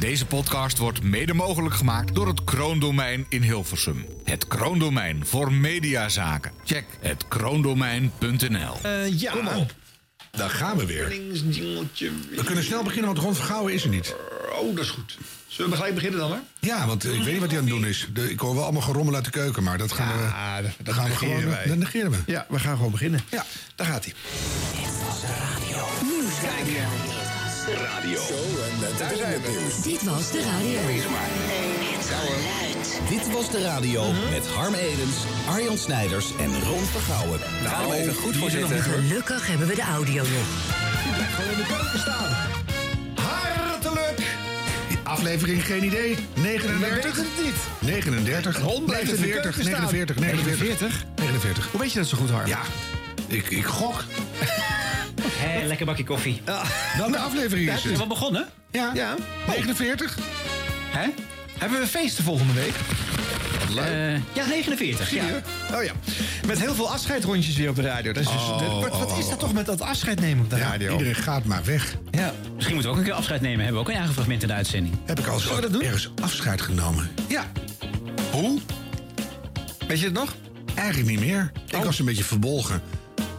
Deze podcast wordt mede mogelijk gemaakt door het Kroondomein in Hilversum. Het Kroondomein voor mediazaken. Check het kroondomein.nl. Eh, ja. Kom op. Daar gaan we weer. We kunnen snel beginnen, want Ron Vergouwen is er niet. Oh, dat is goed. Zullen we gelijk beginnen dan, hè? Ja, want ik weet niet wat hij aan het doen is. De- ik hoor wel allemaal gerommel uit de keuken, maar dat gaan we... Dat- dat gaan we negeren gewoon... wij. Dat negeren we. Ja, we gaan gewoon beginnen. Ja. Daar gaat hij. Daar zijn we. Dit was de radio. Geluid. Dit was de radio met Harm Edens, Arjan Snijders en Ron Vergouwen. Nou, even goed voor zitten. Gelukkig hebben we de audio nog. Gewoon in de keuken staan. Hartelijk. Aflevering, geen idee. 39? weet het niet. 39. Ron blijft in de 49, keuken staan. 49, 49. 49. Hoe weet je dat zo goed, Harm? Ja, ik, ik gok. Hé, lekker bakje koffie. Welke aflevering is Is het? wel begonnen? Ja, Ja. 49? Hè? Hebben we feesten volgende week? Eh, ja, 49. Ja. Oh ja. Met heel veel afscheidrondjes weer op de radio. Dat is dus, Oh, dat- wat, wat oh, is dat toch met dat afscheid nemen op de Ja, radio? iedereen gaat maar weg. Ja. Misschien moeten we ook een keer afscheid nemen. Hebben we ook een eigen fragment in de uitzending. Heb ik al eens Zullen we dat doen? ergens afscheid genomen? Ja. Hoe? Weet je het nog? Eigenlijk niet meer. Ik was een beetje verbolgen.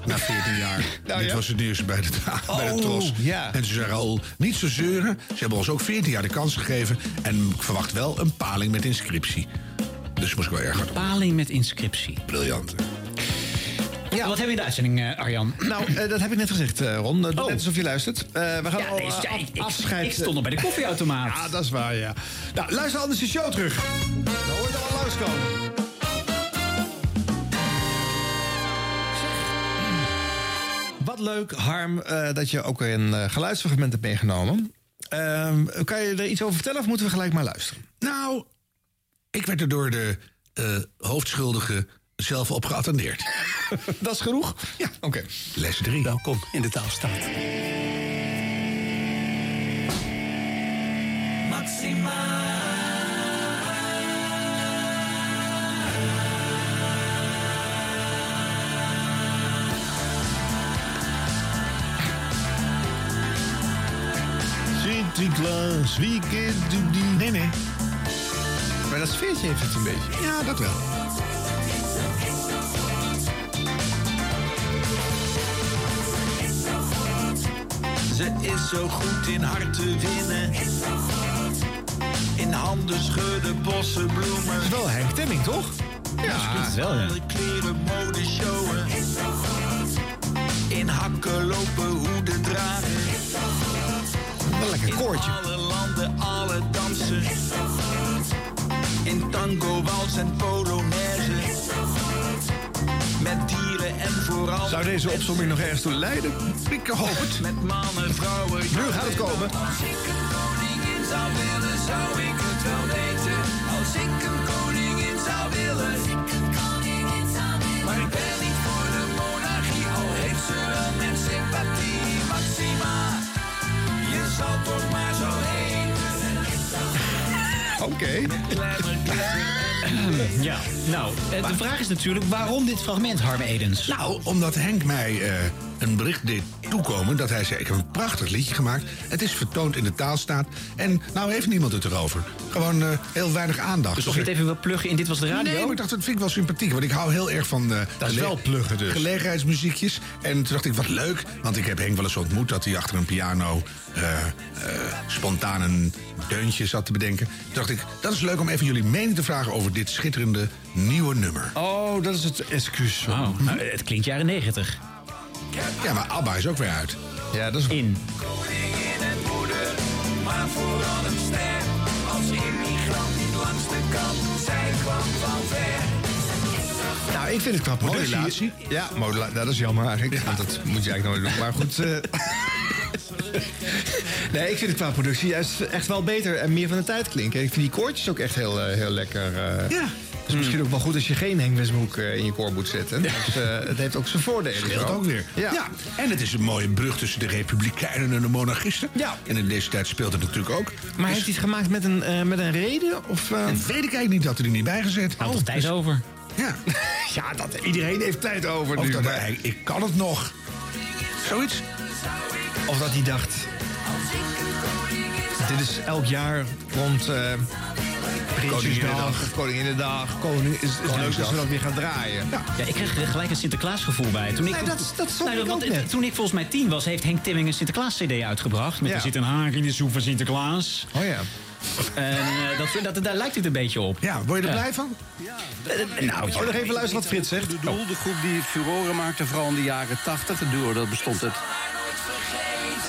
Na 14 jaar. Nou, Dit ja? was het nieuws bij de, bij de Oh, Tros. ja. En ze zeggen al, niet zo zeuren. Ze hebben ons ook 14 jaar de kans gegeven. En ik verwacht wel een paling met inscriptie. Dus moest ik wel erg hard op. Paling met inscriptie. Briljant. Wat hebben we in de uitzending, eh, Arjan? Nou, eh, dat heb ik net gezegd, eh, Ron. Doe Oh. Net alsof je luistert. Eh, we gaan Ja, al nee, ja, af- ik, afscheid... ik stond nog bij de koffieautomaat. Ja, dat is waar, ja. Nou, luister anders de show terug. Dan hoor je al langskomen. Leuk, Harm, eh, dat je ook een eh, geluidsfragment hebt meegenomen. Ehm, kan je er iets over vertellen of moeten we gelijk maar luisteren? Nou, ik werd er door de eh, hoofdschuldige zelf op geattendeerd. Dat is genoeg? Ja. Oké. Les 3. Welkom in de taalstaat. Sinterklaas, wie kent u die? Nee, nee. Maar dat sfeertje heeft het een beetje. Ja, dat wel. Ze is zo goed in hart te winnen. In handen schudden, bossen, bloemen. Dat is wel Henk Temming, toch? Dat is wel, ja. Kleren, mode showen. In hakken lopen, hoeden dragen. Een lekker koortje. Alle landen, alle dansen. In tango, wals en polonaise. Met dieren en vooral... Zou deze opzomming nog ergens toe leiden? Ik hoop het. Met mannen, vrouwen... Nu gaat het komen. Als ik een koningin zou willen, zou ik het wel weten. Oké. Ja, nou, eh, de vraag is natuurlijk waarom dit fragment, Harm Edens? Nou, omdat Henk mij eh, een bericht deed toekomen... dat hij zei, ik heb een prachtig liedje gemaakt. Het is vertoond in de taalstaat. En nou heeft niemand het erover. Gewoon eh, heel weinig aandacht. Dus of je het even wil pluggen in Dit Was De Radio? Nee, maar ik dacht, dat vind ik wel sympathiek. Want ik hou heel erg van... eh, Dat is wel pluggen dus. Gelegenheidsmuziekjes. En toen dacht ik, wat leuk. Want ik heb Henk wel eens ontmoet dat hij achter een piano... eh, eh, spontaan een deuntje zat te bedenken. Toen dacht ik, dat is leuk om even jullie mening te vragen... over dit schitterende nieuwe nummer. Oh, dat is het excuus. Oh, nou, het klinkt jaren 90. Ja, maar ABBA is ook weer uit. Ja, dat is In. koningin en moeder, maar vooral een ster. Als immigrant niet langs de kant, zij kwam van ver. Nou, ik vind het knap. hoor. Modulatie? Ja. Nou, dat is jammer eigenlijk. Want dat moet je eigenlijk nooit doen. Maar goed. eh. nee, ik vind het qua productie juist echt wel beter en meer van de tijd klinken. Ik vind die koortjes ook echt heel, eh, heel lekker. eh. Ja. Het is misschien ook wel goed als je geen Henk Westbroek eh, in je koor moet zetten. Dus, eh, het heeft ook zijn voordelen. Scheelt zo. ook weer. Ja. En het is een mooie brug tussen de republikeinen en de monarchisten. Ja. En in deze tijd speelt het natuurlijk ook. Maar Dus- heeft hij het gemaakt met een, eh, met een reden? Of, eh? Dat weet ik eigenlijk niet, dat er niet bijgezet. Nou, toch tijd over. Ja. Ja, dat, iedereen heeft tijd over Of nu. dat maar- hij, ik kan het nog. Zoiets. Of dat hij dacht... Dit is elk jaar rond eh Prinsjesdag, Koninginnedag. Koning... Is, is leuk als we dat weer gaan draaien. Ja. Ja, ik kreeg er gelijk een Sinterklaasgevoel bij. Toen ik, Nee, dat- dat ik want net. Toen ik volgens mij tien was, heeft Henk Timming een Sinterklaas-cd uitgebracht. Met Ja. er zit een haak in de soep van Sinterklaas. Oh ja. En eh, dat, dat, daar lijkt het een beetje op. Ja, word je er blij van? Eh, nou, Oh, nog even luisteren wat Frits zegt. De Doel, de groep die furoren maakte, vooral in de jaren 80. Het duo, dat bestond uit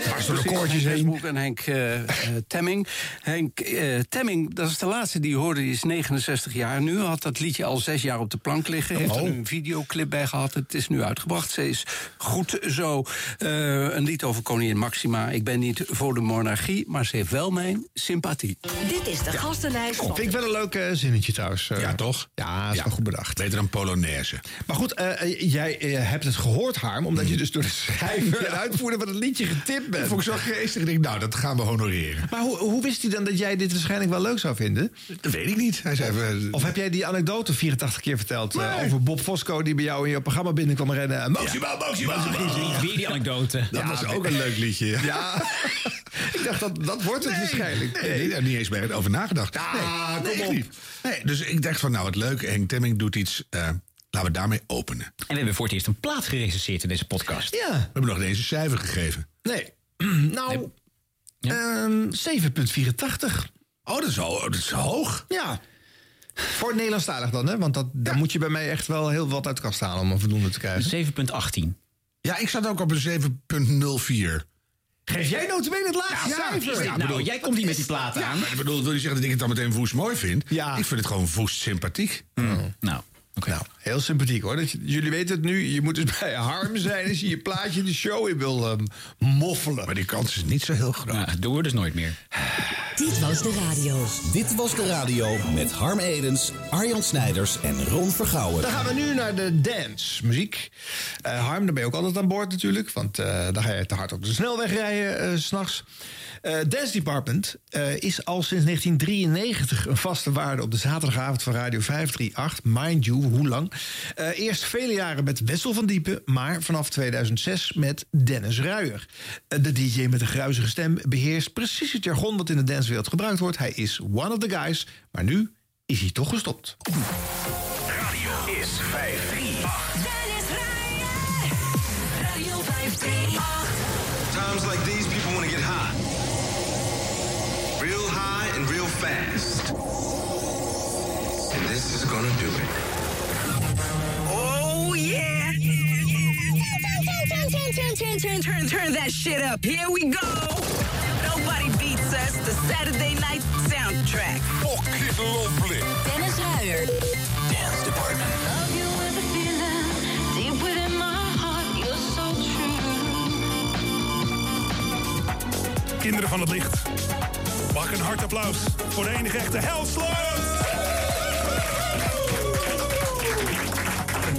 Dwars door de koortjes Henk heen. En Henk eh, eh, Temming. Henk eh, Temming, dat is de laatste die je hoorde, die is 69 jaar nu. Had dat liedje al zes jaar op de plank liggen. Heeft er nu een videoclip bij gehad. Het is nu uitgebracht. Ze is goed zo. Eh, een lied over koningin Maxima. Ik ben niet voor de monarchie, maar ze heeft wel mijn sympathie. Dit is de gastenlijst van Vind ik wel een leuk zinnetje trouwens. Ja, toch? Ja, is Ja. wel goed bedacht. Beter dan Polonaise. Maar goed, jij hebt het gehoord, Harm, omdat je dus door de schrijver en uitvoerder van het liedje getipt bent. Dat vond ik zo geestig. Ik denk, nou, dat gaan we honoreren. Maar hoe, hoe wist hij dan dat jij dit waarschijnlijk wel leuk zou vinden? Dat weet ik niet. Hij zei, Of heb jij die anekdote 84 keer verteld eh, over Bob Fosco die bij jou in je programma binnenkwam rennen? Maximaal, maximaal. Weer die anekdote. dat was ook een leuk liedje. Ja. Ja, ik dacht dat dat wordt het waarschijnlijk. Nee, nee, daar heb ik niet eens bij over nagedacht. Ah, nee, kom op. niet. Nee, dus ik dacht van, nou, wat leuk. Henk Temming doet iets. eh, laten we daarmee openen. En we hebben voor het eerst een plaat gerecenseerd in deze podcast. Ja, We hebben nog ineens een cijfer gegeven. Nee. Nou, Ja. ehm, 7,84. Oh, dat is, ho- dat is hoog. Ja. Voor het Nederlandstalig dan, hè? Want dat, dan moet je bij mij echt wel heel wat uit de kast halen om een voldoende te krijgen. 7,18. Ja, ik zat ook op een 7,04. Geef jij notabene het laagste Ja, cijfer? dit nou, jij komt hier met die plaat aan. Maar ik bedoel, wil je zeggen dat ik het dan meteen woest mooi vind? Ja. Ik vind het gewoon woest sympathiek. Nou, oké. Nou, heel sympathiek hoor. Dat jullie weten het nu. Je moet dus bij Harm zijn als je je plaatje de show in wil ehm, moffelen. Maar die kans is niet zo heel groot. Nou, doen we dus nooit meer. Dit was de radio. Dit was de radio met Harm Edens, Arjan Snijders en Ron Vergouwen. Dan gaan we nu naar de dance muziek. Eh, Harm, daar ben je ook altijd aan boord natuurlijk. Want eh dan ga je te hard op de snelweg rijden eh, s s'nachts. Eh Dance Department eh, is al sinds 1993 een vaste waarde op de zaterdagavond van Radio 538. Mind you, hoe lang? Eh, eerst vele jaren met Wessel van Diepen, maar vanaf 2006 met Dennis Ruijer. Eh, de DJ met de gruizige stem beheerst precies het jargon dat in de dancewereld gebruikt wordt. Hij is one of the guys, maar nu is hij toch gestopt. Turn, turn, turn, turn, turn, that shit up. Here we go. Nobody beats us. The Saturday night soundtrack. Fucking lovely. Dennis Ruijer. Dance Department. Love you with a feeling deep within my heart. You're so true. Kinderen van het licht. Mag ik een hard applaus voor de enige echte Helsloot!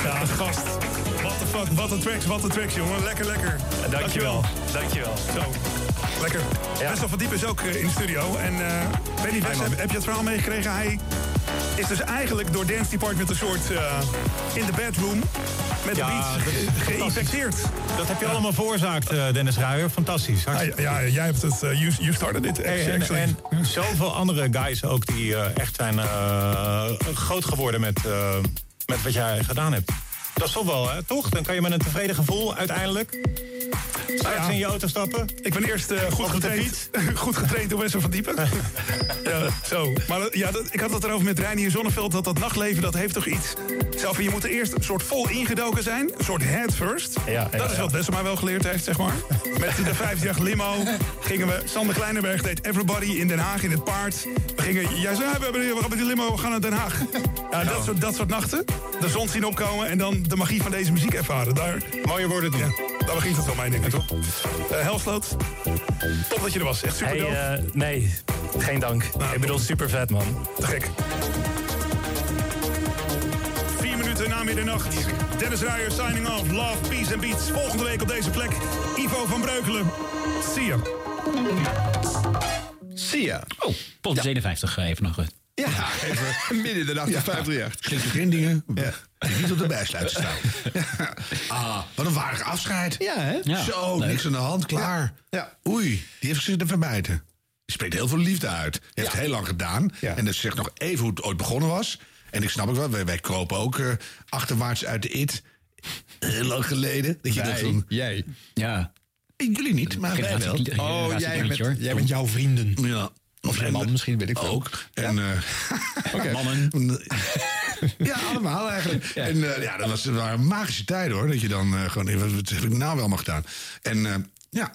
Ja, gast. Fuck, wat een tracks, wat een tracks, jongen. Lekker, lekker. Dankjewel. Dankjewel. Zo, lekker. Wessel van Diep is ook eh, in de studio. En niet, Wes, heb, heb je het verhaal meegekregen? Hij is dus eigenlijk door Dance Department een soort eh, in de bedroom met Ja, de beats geïnfecteerd. Dat heb je allemaal veroorzaakt, Dennis Ruijer. Fantastisch. Ja, Hartstikke ja, jij hebt het, you, you started it. Hey, en, en zoveel andere guys ook die echt zijn groot geworden met, met wat jij gedaan hebt. Dat is toch wel, hè? toch? Dan kan je met een tevreden gevoel uiteindelijk ja. in je auto stappen. Ik ben eerst eh, goed, getraind, goed getraind door Wessel van Diepen. ja, zo. Maar dat- ja, dat, ik had het erover met Reinier Zonneveld... dat dat nachtleven, dat heeft toch iets... Zelf, je moet er eerst een soort vol ingedoken zijn. Een soort head first. Ja, ja, dat is ja. wat Wessel mij wel geleerd heeft, zeg maar. Met de 50 limo gingen we... Sander Kleinenberg deed Everybody in Den Haag in het paard. We gingen... Jij zei, we hebben we gaan met die limo, we gaan naar Den Haag. Ja, dat, soort, dat soort nachten. De zon zien opkomen en dan de magie van deze muziek ervaren. Daar, Mooie woorden doen. Ja, daar begint het wel mee, denk ik, toch? Eh Helsloot, top dat je er was. Echt super dope. eh, nee, geen dank. Nou, ik bedoel, super vet, man. Te gek. Vier minuten na middernacht. Dennis Ruijer signing off. Love, peace and beats. Volgende week op deze plek. Ivo van Breukelen. Zie je. Zie je. Oh, pot 57 even nog. eh. Ja, even midden in de nacht op 538. Slikt geen dingen die niet op de bijsluiter staan. Ja. Ah, wat een waardig afscheid. Ja, hè? Ja, Zo, leuk. niks aan de hand, klaar. Ja. Oei, die heeft zich er verbijten. spreekt heel veel liefde uit. Heeft het heel lang gedaan. En dat zegt nog even hoe het ooit begonnen was. En ik snap ook wel, wij, wij kropen ook eh, achterwaarts uit de it. Heel lang geleden. Dat je Wij? dat toen... Jij? Ja. Jullie niet, maar wij wel. Oh, jij met, jij met jouw vrienden. Ja. Of een man misschien, weet ik veel. Ook. En, eh, Mannen. ja, allemaal eigenlijk. En eh, ja, dat, was, dat waren magische tijden hoor. Dat je dan eh, gewoon, wat, wat heb ik nou wel maar gedaan? En eh, ja.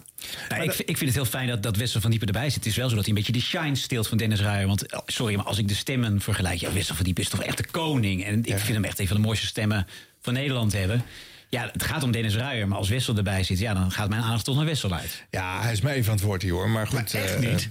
Nou, ik, vind- ik vind het heel fijn dat, dat Wessel van Diepen erbij zit. Het is wel zo dat hij een beetje de shine steelt van Dennis Ruijer. Want sorry, maar als ik de stemmen vergelijk... Ja, Wessel van Diepen is toch echt de koning. En ik vind hem echt een van de mooiste stemmen van Nederland hebben. Ja, het gaat om Dennis Ruijer. Maar als Wessel erbij zit, ja, dan gaat mijn aandacht toch naar Wessel uit. Ja, hij is mij even aan het woord hier hoor. Maar goed. echt eh, niet.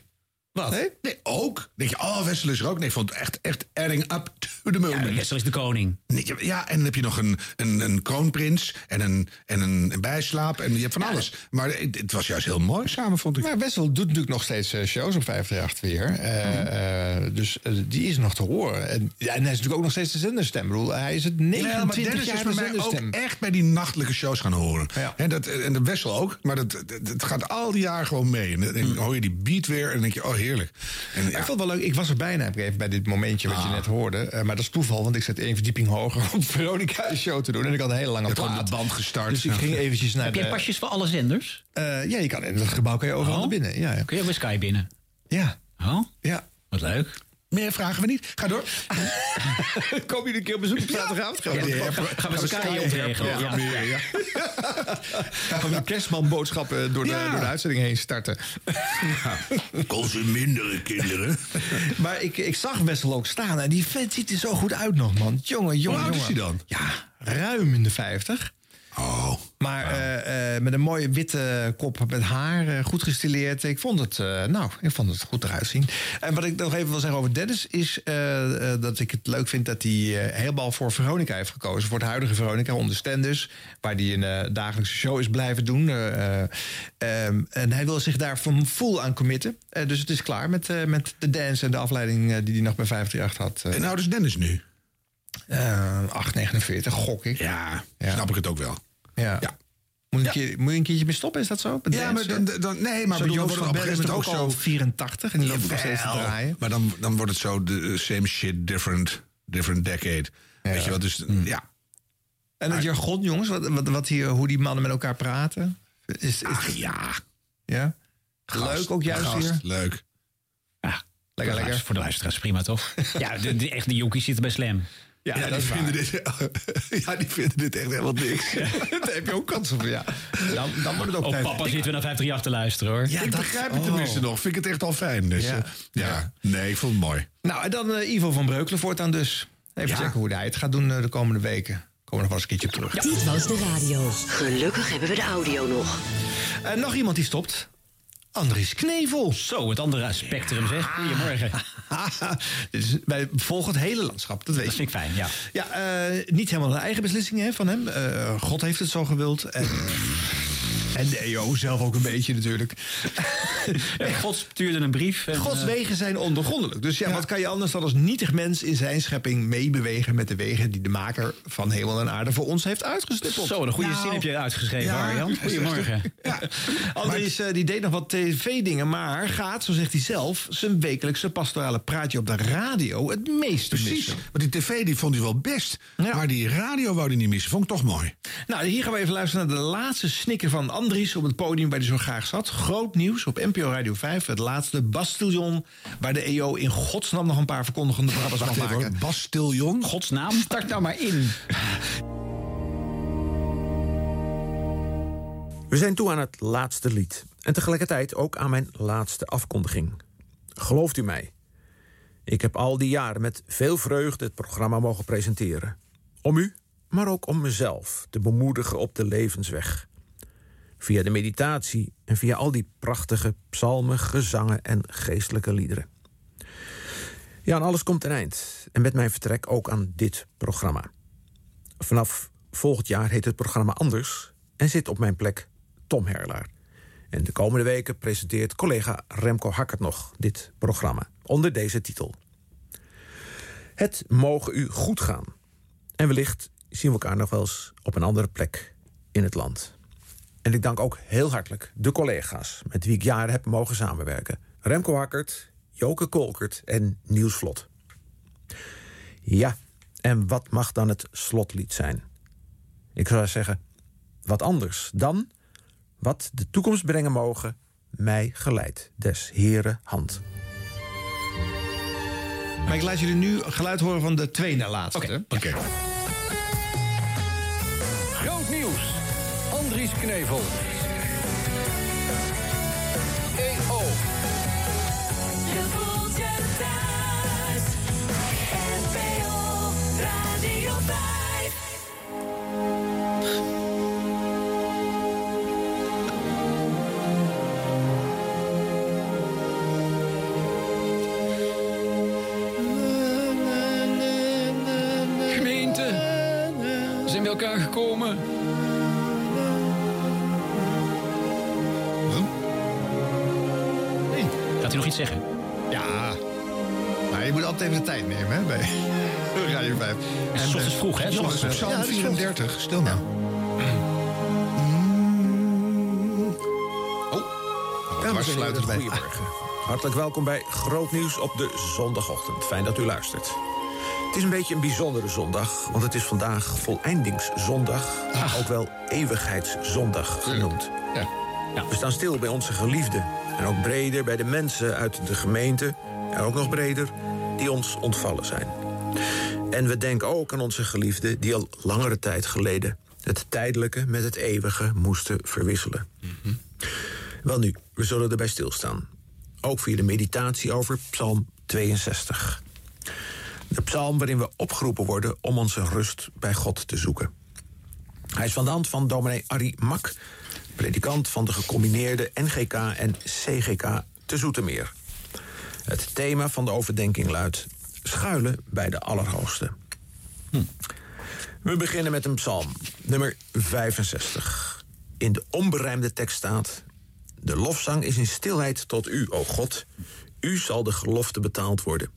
Wat? Nee? Nee, ook. Denk je, oh, Wessel is er ook. Nee, ik vond het echt, echt adding up to the moment. Ja, Wessel is de koning. Nee, ja, Ja, en dan heb je nog een, een, een kroonprins en een, en een, een bijslaap. En je hebt van alles. Maar het, het was juist heel mooi samen, vond ik. Maar Wessel doet natuurlijk nog steeds eh, shows op 538 weer. Eh, eh, dus die is nog te horen. En, ja, en hij is natuurlijk ook nog steeds de zenderstem. Ik bedoel, hij is het Nee, maar 29 Dennis jaar is de mij ook zenderstem. echt bij die nachtelijke shows gaan horen. En, dat, en de Wessel ook. Maar dat, dat, dat gaat al die jaren gewoon mee. En dan denk- hoor je die beat weer en dan denk je, oh heerlijk. En, Maar Ik vond het wel leuk. Ik was er bijna even bij dit momentje wat je net hoorde. Eh, maar dat is toeval, want ik zat één verdieping hoger om Veronica een show te doen. En ik had een hele lange Je plaat. band gestart. Dus ik ging eventjes naar Heb de... jij pasjes voor alle zenders? Eh, ja, je kan in het gebouw kan je overal naar binnen. Ja, ja. Kun je bij Sky binnen? Ja. Oh? Ja. Wat leuk. Meer vragen we niet. Ga door. Kom je een keer op bezoek op zaterdagavond? Gaan we, Ja, gaan we opregelen. Ja. Ja. Ja. Gaan we een kerstmanboodschappen door de, Ja. door de uitzending heen starten. Consumindere kinderen. Maar ik, ik zag Wessel ook staan en die vent ziet er zo goed uit nog, man. Jongen, jongen, oud is hij dan? Ja, ruim in de 50. Oh. Maar eh, eh, met een mooie witte kop met haar, eh, goed gestileerd. Ik vond het, nou, ik vond het goed eruit zien. En wat ik nog even wil zeggen over Dennis is dat ik het leuk vind dat hij helemaal voor Veronica heeft gekozen. Voor het huidige Veronica, onder Stenders, waar hij een dagelijkse show is blijven doen. Eh, eh, ehm, en hij wil zich daar van full aan committen. Dus het is klaar met, met de dance en de afleiding die hij nog bij 538 had. En nou, dus Dennis nu. Eh 8,49 gok ik. Ja, Ja. snap ik het ook wel. Ja. Ja. Moet, je een keer, moet je een keertje mee stoppen, is dat zo? Met Ja, maar dan, dan, nee, maar dan Joost wordt het van op een Bellen gegeven is moment ook al zo... 84 en die loopt nog steeds te draaien. Maar dan, dan wordt het zo de eh, same shit, different, different decade. Weet je wat? Dus ja. En het jargon, jongens, wat, wat, wat hier, hoe die mannen met elkaar praten. Is, is, Ach ja. ja? Gast, Leuk ook juist gast, hier. Leuk. Ja, Lekker, voor, de lekker. voor de luisteraars prima, toch? ja, de, de, echt, de jonkies zitten bij Slam. Ja, Ja, dat die, vinden dit, ja, die vinden dit echt helemaal niks. Daar heb je ook kansen voor, ja. Dan, dan wordt het ook Oh, tijd. papa zitten we naar 538 te luisteren, hoor. Ja, ik begrijp het tenminste nog. Vind ik het echt al fijn. Dus, Ja. ja. ja. Nee, ik vond het mooi. Nou, en dan eh, Ivo van Breukelen voortaan dus. Even Ja. checken hoe hij het gaat doen eh, de komende weken. Komen we nog wel eens een keertje op terug. Dit was de radio. Gelukkig hebben we de audio nog. En nog iemand die stopt. Andries Knevel. Zo, het andere spectrum, zeg. Goedemorgen. Is, wij volgen het hele landschap, dat weet Dat vind ik fijn, ja. Ja, eh, niet helemaal een eigen beslissing hè, van hem. Eh, God heeft het zo gewild. En, en de EO zelf ook een beetje natuurlijk. Ja, God stuurde een brief. En, Gods eh, wegen zijn ondergrondelijk. Dus ja, wat kan je anders dan als nietig mens in zijn schepping meebewegen met de wegen die de maker van hemel en aarde voor ons heeft uitgestippeld? Zo, een goede Nou, zin heb je uitgeschreven, ja, Arjan. Goedemorgen. Andries eh, die deed nog wat tv-dingen, maar gaat, zo zegt hij zelf, zijn wekelijkse pastorale praatje op de radio het meeste Precies. missen. Maar die tv die vond hij wel best. Ja. Maar die radio wou hij niet missen. Vond ik toch mooi. Nou, hier gaan we even luisteren naar de laatste snikker van Andries op het podium waar hij zo graag zat. Groot nieuws op NPO Radio 5. Het laatste Bastiljon, waar de EO in godsnaam nog een paar verkondigende brabbers mag even maken. hoor. Bastiljon. Godsnaam, start nou maar in. We zijn toe aan het laatste lied. En tegelijkertijd ook aan mijn laatste afkondiging. Gelooft u mij? Ik heb al die jaren met veel vreugde het programma mogen presenteren. Om u, maar ook om mezelf te bemoedigen op de levensweg. Via de meditatie en via al die prachtige psalmen, gezangen en geestelijke liederen. Ja, en alles komt ten eind. En met mijn vertrek ook aan dit programma. Vanaf volgend jaar heet het programma anders en zit op mijn plek Tom Herlaar. En de komende weken presenteert collega Remco Hakkert nog dit programma onder deze titel. Het mogen u goed gaan. En wellicht zien we elkaar nog wel eens op een andere plek in het land. En ik dank ook heel hartelijk de collega's met wie ik jaren heb mogen samenwerken. Remco Hakkert, Joke Kolkert en Niels Vlot. Ja, en wat mag dan het slotlied zijn? Ik zou zeggen, wat anders dan wat de toekomst brengen mogen, mij geleid, des heren hand. Maar ik laat jullie nu geluid horen van de twee na laatste. Oké. Groot nieuws. Andries Knevel. Zeggen? Ja. Maar je moet altijd even de tijd nemen hè, bij Radio 5. Het is 's ochtends vroeg, hè? Ja, S ochtends vroeg. Psalm Ja, dat is 34, stil nou. Oh, en sluiten heren, wij. goedemorgen. Hartelijk welkom bij Groot Nieuws op de zondagochtend. Fijn dat u luistert. Het is een beetje een bijzondere zondag, want het is vandaag voleindingszondag, maar ook wel eeuwigheidszondag genoemd. Ja. We staan stil bij onze geliefden en ook breder bij de mensen uit de gemeente en ook nog breder die ons ontvallen zijn. En we denken ook aan onze geliefden die al langere tijd geleden het tijdelijke met het eeuwige moesten verwisselen. Wel nu, we zullen erbij stilstaan. Ook via de meditatie over Psalm 62. De psalm waarin we opgeroepen worden om onze rust bij God te zoeken. Hij is van de hand van dominee Arie Mak, predikant van de gecombineerde NGK en CGK te Zoetermeer. Het thema van de overdenking luidt: schuilen bij de Allerhoogste. We beginnen met een psalm, nummer 65. In de onberijmde tekst staat: De lofzang is in stilheid tot u, o God. U zal de gelofte betaald worden.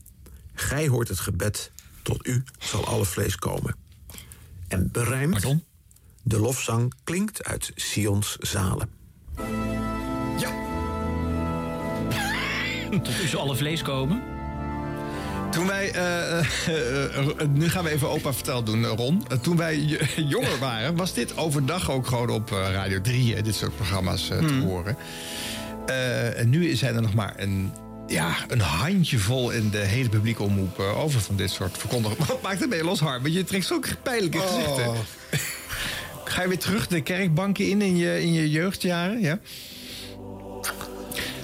Gij hoort het gebed, tot u zal alle vlees komen. En berijmd, de lofzang klinkt uit Sions zalen. Tot u zal alle vlees komen. Toen wij, eh, eh, eh, nu gaan we even opa verteld doen, Ron. Toen wij jonger waren, was dit overdag ook gewoon op Radio 3, hè, dit soort programma's te horen. Eh, en nu zijn er nog maar een, ja, een handjevol in de hele publieke omroep over van dit soort verkondigingen. Wat maakt het mee los, Harm? Want je trekt zo pijnlijke Oh. Ga je weer terug de kerkbanken in in je, in je jeugdjaren? Ja?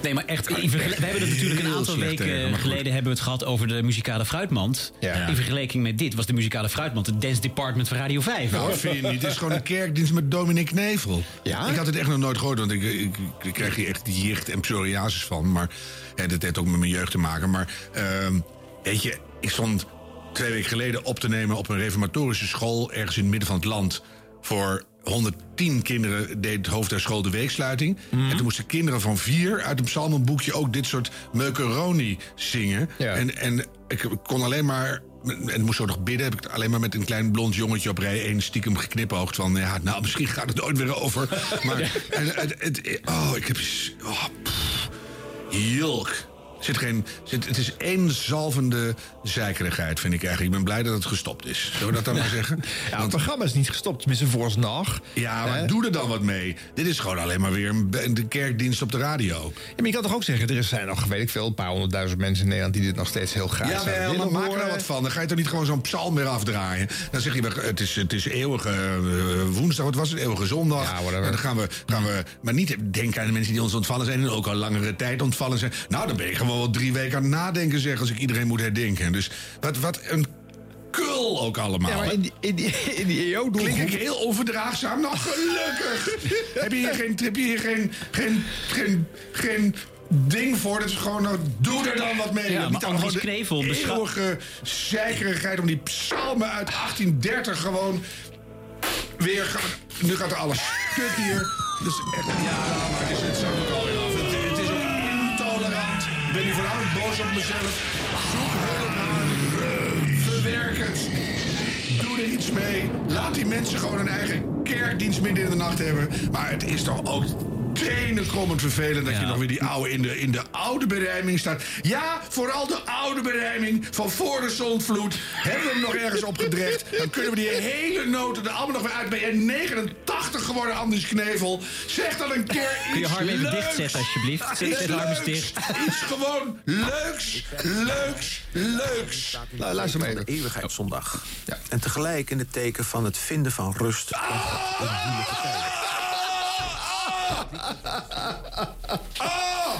Nee, maar echt, in we hebben het natuurlijk een aantal weken tegen, goed. geleden hebben we het gehad over de muzikale fruitmand. Ja. In vergelijking met dit was de muzikale fruitmand het dance department van Radio 5. Nou, dat vind je niet. Het is gewoon een kerkdienst met Dominic Knevel. Ja? Ik had het echt nog nooit gehoord, want ik, ik, ik krijg hier echt jicht en psoriasis van. Maar hè, dat heeft ook met mijn jeugd te maken. Maar ehm, weet je, ik stond twee weken geleden op te nemen op een reformatorische school... ergens in het midden van het land voor 110 kinderen deed het hoofd der school de weeksluiting. En toen moesten kinderen van vier uit een psalmenboekje ook dit soort meukeroni zingen. Ja. En, en ik kon alleen maar. En moest zo nog bidden. Heb ik het alleen maar met een klein blond jongetje op rij 1 stiekem geknipoogd. Van ja, nou, misschien gaat het ooit weer over. Maar het- oh, ik heb. Oh, pff, Jilk. Zit geen, zit, het is één zalvende zeikerigheid, vind ik eigenlijk. Ik ben blij dat het gestopt is. Zullen we dat dan maar zeggen? Ja, het programma is niet gestopt, tenminste vooralsnog. Ja, maar doe er dan wat mee. Dit is gewoon alleen maar weer een, een kerkdienst op de radio. Ja, maar je kan toch ook zeggen, er zijn nog, weet ik veel, een paar honderdduizend mensen in Nederland die dit nog steeds heel graag Ja, zouden maar maak er nou wat van. Dan ga je toch niet gewoon zo'n psalm weer afdraaien. Dan zeg je, het is, het is eeuwige eh, woensdag, wat was het? Eeuwige zondag. Ja, whatever. En dan gaan we, gaan we, maar niet denken aan de mensen die ons ontvallen zijn... en ook al langere tijd ontvallen zijn. Nou, dan ben ik gewoon wel drie weken aan het nadenken, zeg... als ik iedereen moet herdenken. Dus wat, wat een kul ook allemaal. Ja, maar in die, in die, in die EO Klink ik heel onverdraagzaam? Nou, gelukkig! heb je hier geen, heb je hier geen, geen, geen, geen ding voor? Dat is gewoon, nou, doe er dan wat mee. Ja, Niet dan gewoon de Knevel beschou- eeuwige om die psalmen uit 1830 gewoon weer... Nu gaat er alles stuk hier. Dus echt, ja, maar is het zo ben nu voornamelijk boos op mezelf. Zoek hulp aan. Verwerk het. Doe er iets mee. Laat die mensen gewoon een eigen kerkdienst midden in de nacht hebben. Maar het is toch ook tenenkomend vervelend dat je nog weer die oude in de, in de oude berijming staat. Ja, vooral de oude berijming van voor de zondvloed. Hebben we hem nog ergens opgedrecht? Dan kunnen we die hele noten er allemaal nog weer uit. Ben je 89 geworden, Anders Knevel? Zeg dan een keer iets Kun je Harm even dichtzetten, alsjeblieft? Zet- Iets zet Harm eens dicht. Iets gewoon leuks, leuks, leuks. Nou, luister maar even. de eeuwigheidszondag. En tegelijk in het teken van het vinden van rust. tijden. Oh!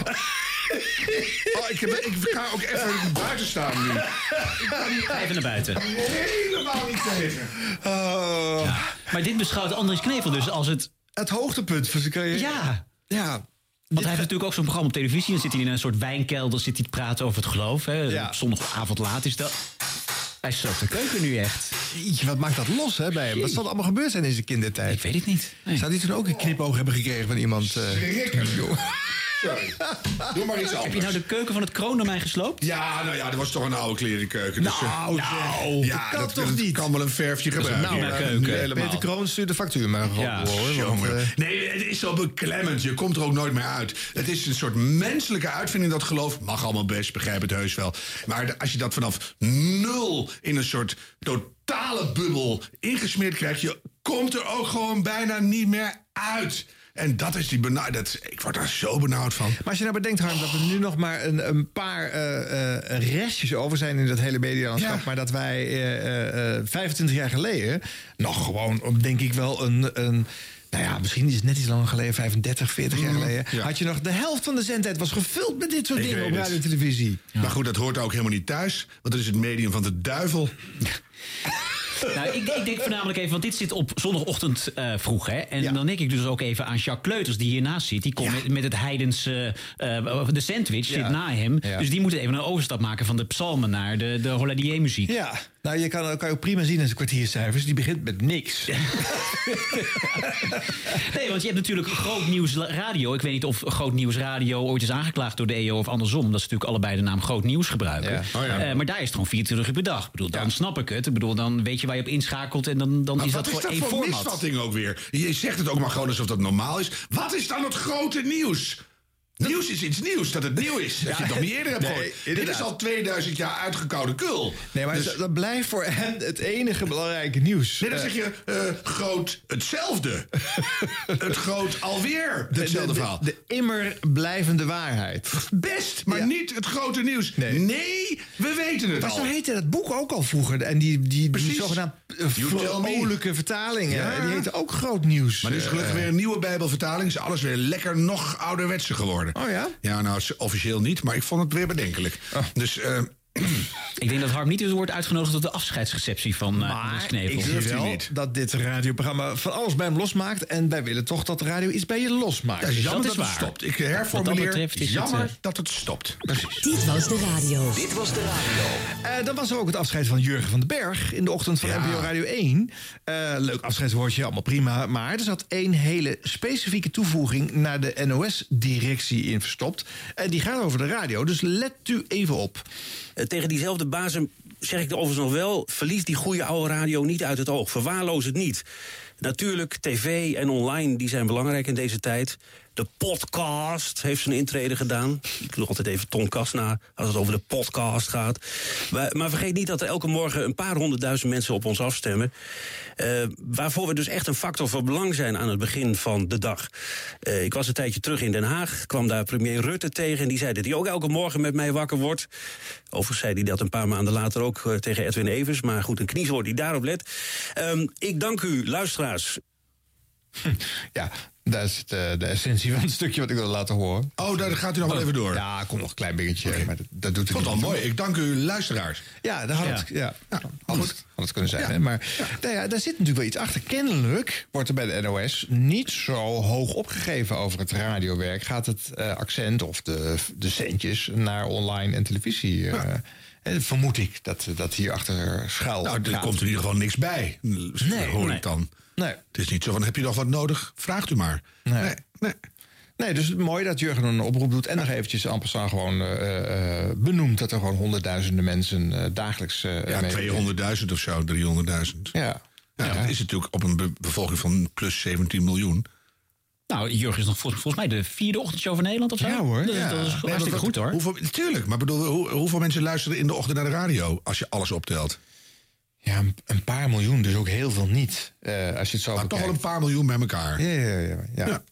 Oh, ik, heb, ik ga ook even buiten staan nu. Ik kan hier Ga even naar buiten. helemaal niet tegen. Oh. Maar dit beschouwt Andries Knevel dus als het... Het hoogtepunt van zijn carrière. Ja. Ja. Want hij heeft natuurlijk ook zo'n programma op televisie. Dan zit hij in een soort wijnkelder zit hij te praten over het geloof. Hè. Ja. Zondagavond laat is dat. Hij sloopt de keuken nu echt. Jeetje, wat maakt dat los hè, bij hem? Wat zal er allemaal gebeurd zijn in zijn kindertijd? Ik weet het niet. Nee. Zou hij toen ook een knipoog hebben gekregen van iemand? eh, Schrikkelijk. joh? Sorry. Doe maar iets Heb je anders. nou de keuken van het kroondomein gesloopt? Ja, nou ja, dat was toch een oude klerenkeuken. Dus, eh, Nou, zeg. ja, dat dat, toch dat niet? kan wel een verfje gebruiken. nou maar een keuken. helemaal. Peter Kroon stuurt de factuur maar gewoon Ja, hoor, want, eh, Nee, het is zo beklemmend. Je komt er ook nooit meer uit. Het is een soort menselijke uitvinding, dat geloof. Mag allemaal best, begrijp het heus wel. Maar als je dat vanaf nul in een soort totale bubbel ingesmeerd krijgt... je komt er ook gewoon bijna niet meer uit. En dat is die benauwd. Dat, ik word daar zo benauwd van. Maar als je nou bedenkt, Harm, dat er nu nog maar een, een paar eh, eh, restjes over zijn in dat hele medialandschap. Ja. Maar dat wij eh, eh, 25 jaar geleden nog gewoon, denk ik wel, een. een nou ja, misschien is het net iets langer geleden, 35, 40 jaar geleden. ja. Had je nog de helft van de zendtijd was gevuld met dit soort Ik dingen op radio en televisie. Maar goed, dat hoort ook helemaal niet thuis. Want dat is het medium van de duivel. Nou, ik, ik denk voornamelijk even, want dit zit op zondagochtend eh, vroeg. Hè? En Ja. dan denk ik dus ook even aan Jacques Kleuters, die hiernaast zit. Die komt met, met het heidense, eh, de sandwich zit na hem. Dus die moet even een overstap maken van de psalmen naar de, de Holladier-muziek. Ja, nou je kan, kan je ook prima zien in zijn kwartiercijfers. Die begint met niks. Nee, want je hebt natuurlijk Groot Nieuws Radio. Ik weet niet of Groot Nieuws Radio ooit is aangeklaagd door de EO of andersom. Dat is natuurlijk allebei de naam Groot Nieuws gebruiken. Ja. Oh ja. Eh, maar daar is het gewoon 24 uur per dag. Ik bedoel, dan snap ik het. Ik bedoel, dan weet je waar je op inschakelt en dan, dan Maar is wat dat is gewoon dat één voor format. misvatting ook weer? Je zegt het ook maar gewoon alsof dat normaal is. Wat is dan het grote nieuws? Nieuws is iets nieuws, dat het nieuw is. Dat je het nog niet eerder hebt nee, gehoord. Dit is al 2000 jaar uitgekoude kul. Nee, maar Dus- dat- blijft voor hen het enige belangrijke nieuws. Nee, dan zeg je eh, groot hetzelfde. het groot alweer de- hetzelfde de, verhaal. De, de immer blijvende waarheid. Best, maar Ja. niet het grote nieuws. Nee. Nee, we weten het Maar al. zo heette dat boek ook al vroeger. En die, die, die Precies. zogenaamd eh, vrolijke vertalingen. Ja. Die heten ook groot nieuws. Maar er is gelukkig Eh, weer een nieuwe Bijbelvertaling. Is alles weer lekker nog ouderwetser geworden. Oh ja? Ja, nou, officieel niet, maar ik vond het weer bedenkelijk. Oh. Dus eh, Ik denk dat Harm niet eens wordt uitgenodigd tot de afscheidsreceptie van uh, Maar Knevel. ik zie wel niet. dat dit radioprogramma van alles bij hem losmaakt. En wij willen toch dat de radio iets bij je losmaakt. ja, jammer dat dat, is het waar. stopt. Ik Wat dat herformuleer, betreft is het, jammer eh, dat het stopt. Precies. Dit was de radio. Dit was de radio. Eh, dan was er ook het afscheid van Jurgen van den Berg in de ochtend van Ja. NPO Radio 1. Eh, leuk afscheidswoordje, allemaal prima. Maar er zat één hele specifieke toevoeging naar de NOS-directie in verstopt. En die gaat over de radio, dus let u even op. Eh, tegen diezelfde bazen zeg ik er overigens nog wel... verlies die goede oude radio niet uit het oog. Verwaarloos het niet. Natuurlijk, tv en online die zijn belangrijk in deze tijd. De podcast heeft zijn intrede gedaan. Ik doe altijd even Tonkast na als het over de podcast gaat. Maar, maar vergeet niet dat er elke morgen een paar honderdduizend mensen op ons afstemmen. Eh, waarvoor we dus echt een factor van belang zijn aan het begin van de dag. Eh, ik was een tijdje terug in Den Haag, kwam daar premier Rutte tegen... en die zei dat hij ook elke morgen met mij wakker wordt. Overigens zei hij dat een paar maanden later ook eh, tegen Edwin Evers... maar goed, een kniezoor die daarop let. Ehm, ik dank u, luisteraars. Ja, dat is eh, de essentie van het stukje wat ik wil laten horen. Oh, daar gaat u nog wel even door. Ja, komt nog een klein dingetje, maar dat, dat doet Ik het vond al mooi. Ik dank u, luisteraars. Ja, daar had Ja. het, ja. had, het, had het kunnen zijn. Ja. Hè? Maar Nou ja, daar zit natuurlijk wel iets achter. Kennelijk wordt er bij de NOS niet zo hoog opgegeven over het radiowerk. Gaat het eh, accent of de, de centjes naar online en televisie? eh, eh, vermoed ik dat, dat hier achter schuil Nou, er gaat. komt in ieder geval niks bij. Nee, hoor nee. ik dan. Nee. Het is niet zo van, heb je nog wat nodig? Vraagt u maar. Nee. Nee, nee. Nee, dus mooi dat Jurgen een oproep doet. En nog eventjes en passant gewoon eh, eh, benoemt... dat er gewoon honderdduizenden mensen eh, dagelijks... eh Ja, mee- 200.000 of zo, 300.000. Ja. Ja, dat is natuurlijk op een be- bevolking van plus 17 miljoen. Nou, Jurgen is nog volgens, volgens mij de vierde ochtendshow van Nederland of zo. Ja, hoor. Dat, Ja. dat is Nee, maar hartstikke wat- goed hoor. Hoeveel, tuurlijk, maar bedoel, hoe, hoeveel mensen luisteren in de ochtend naar de radio als je alles optelt? Ja, een, een paar miljoen, dus ook heel veel niet. eh, als je het zo Maar toch wel een paar miljoen bij elkaar. Ja, ja, ja. ja.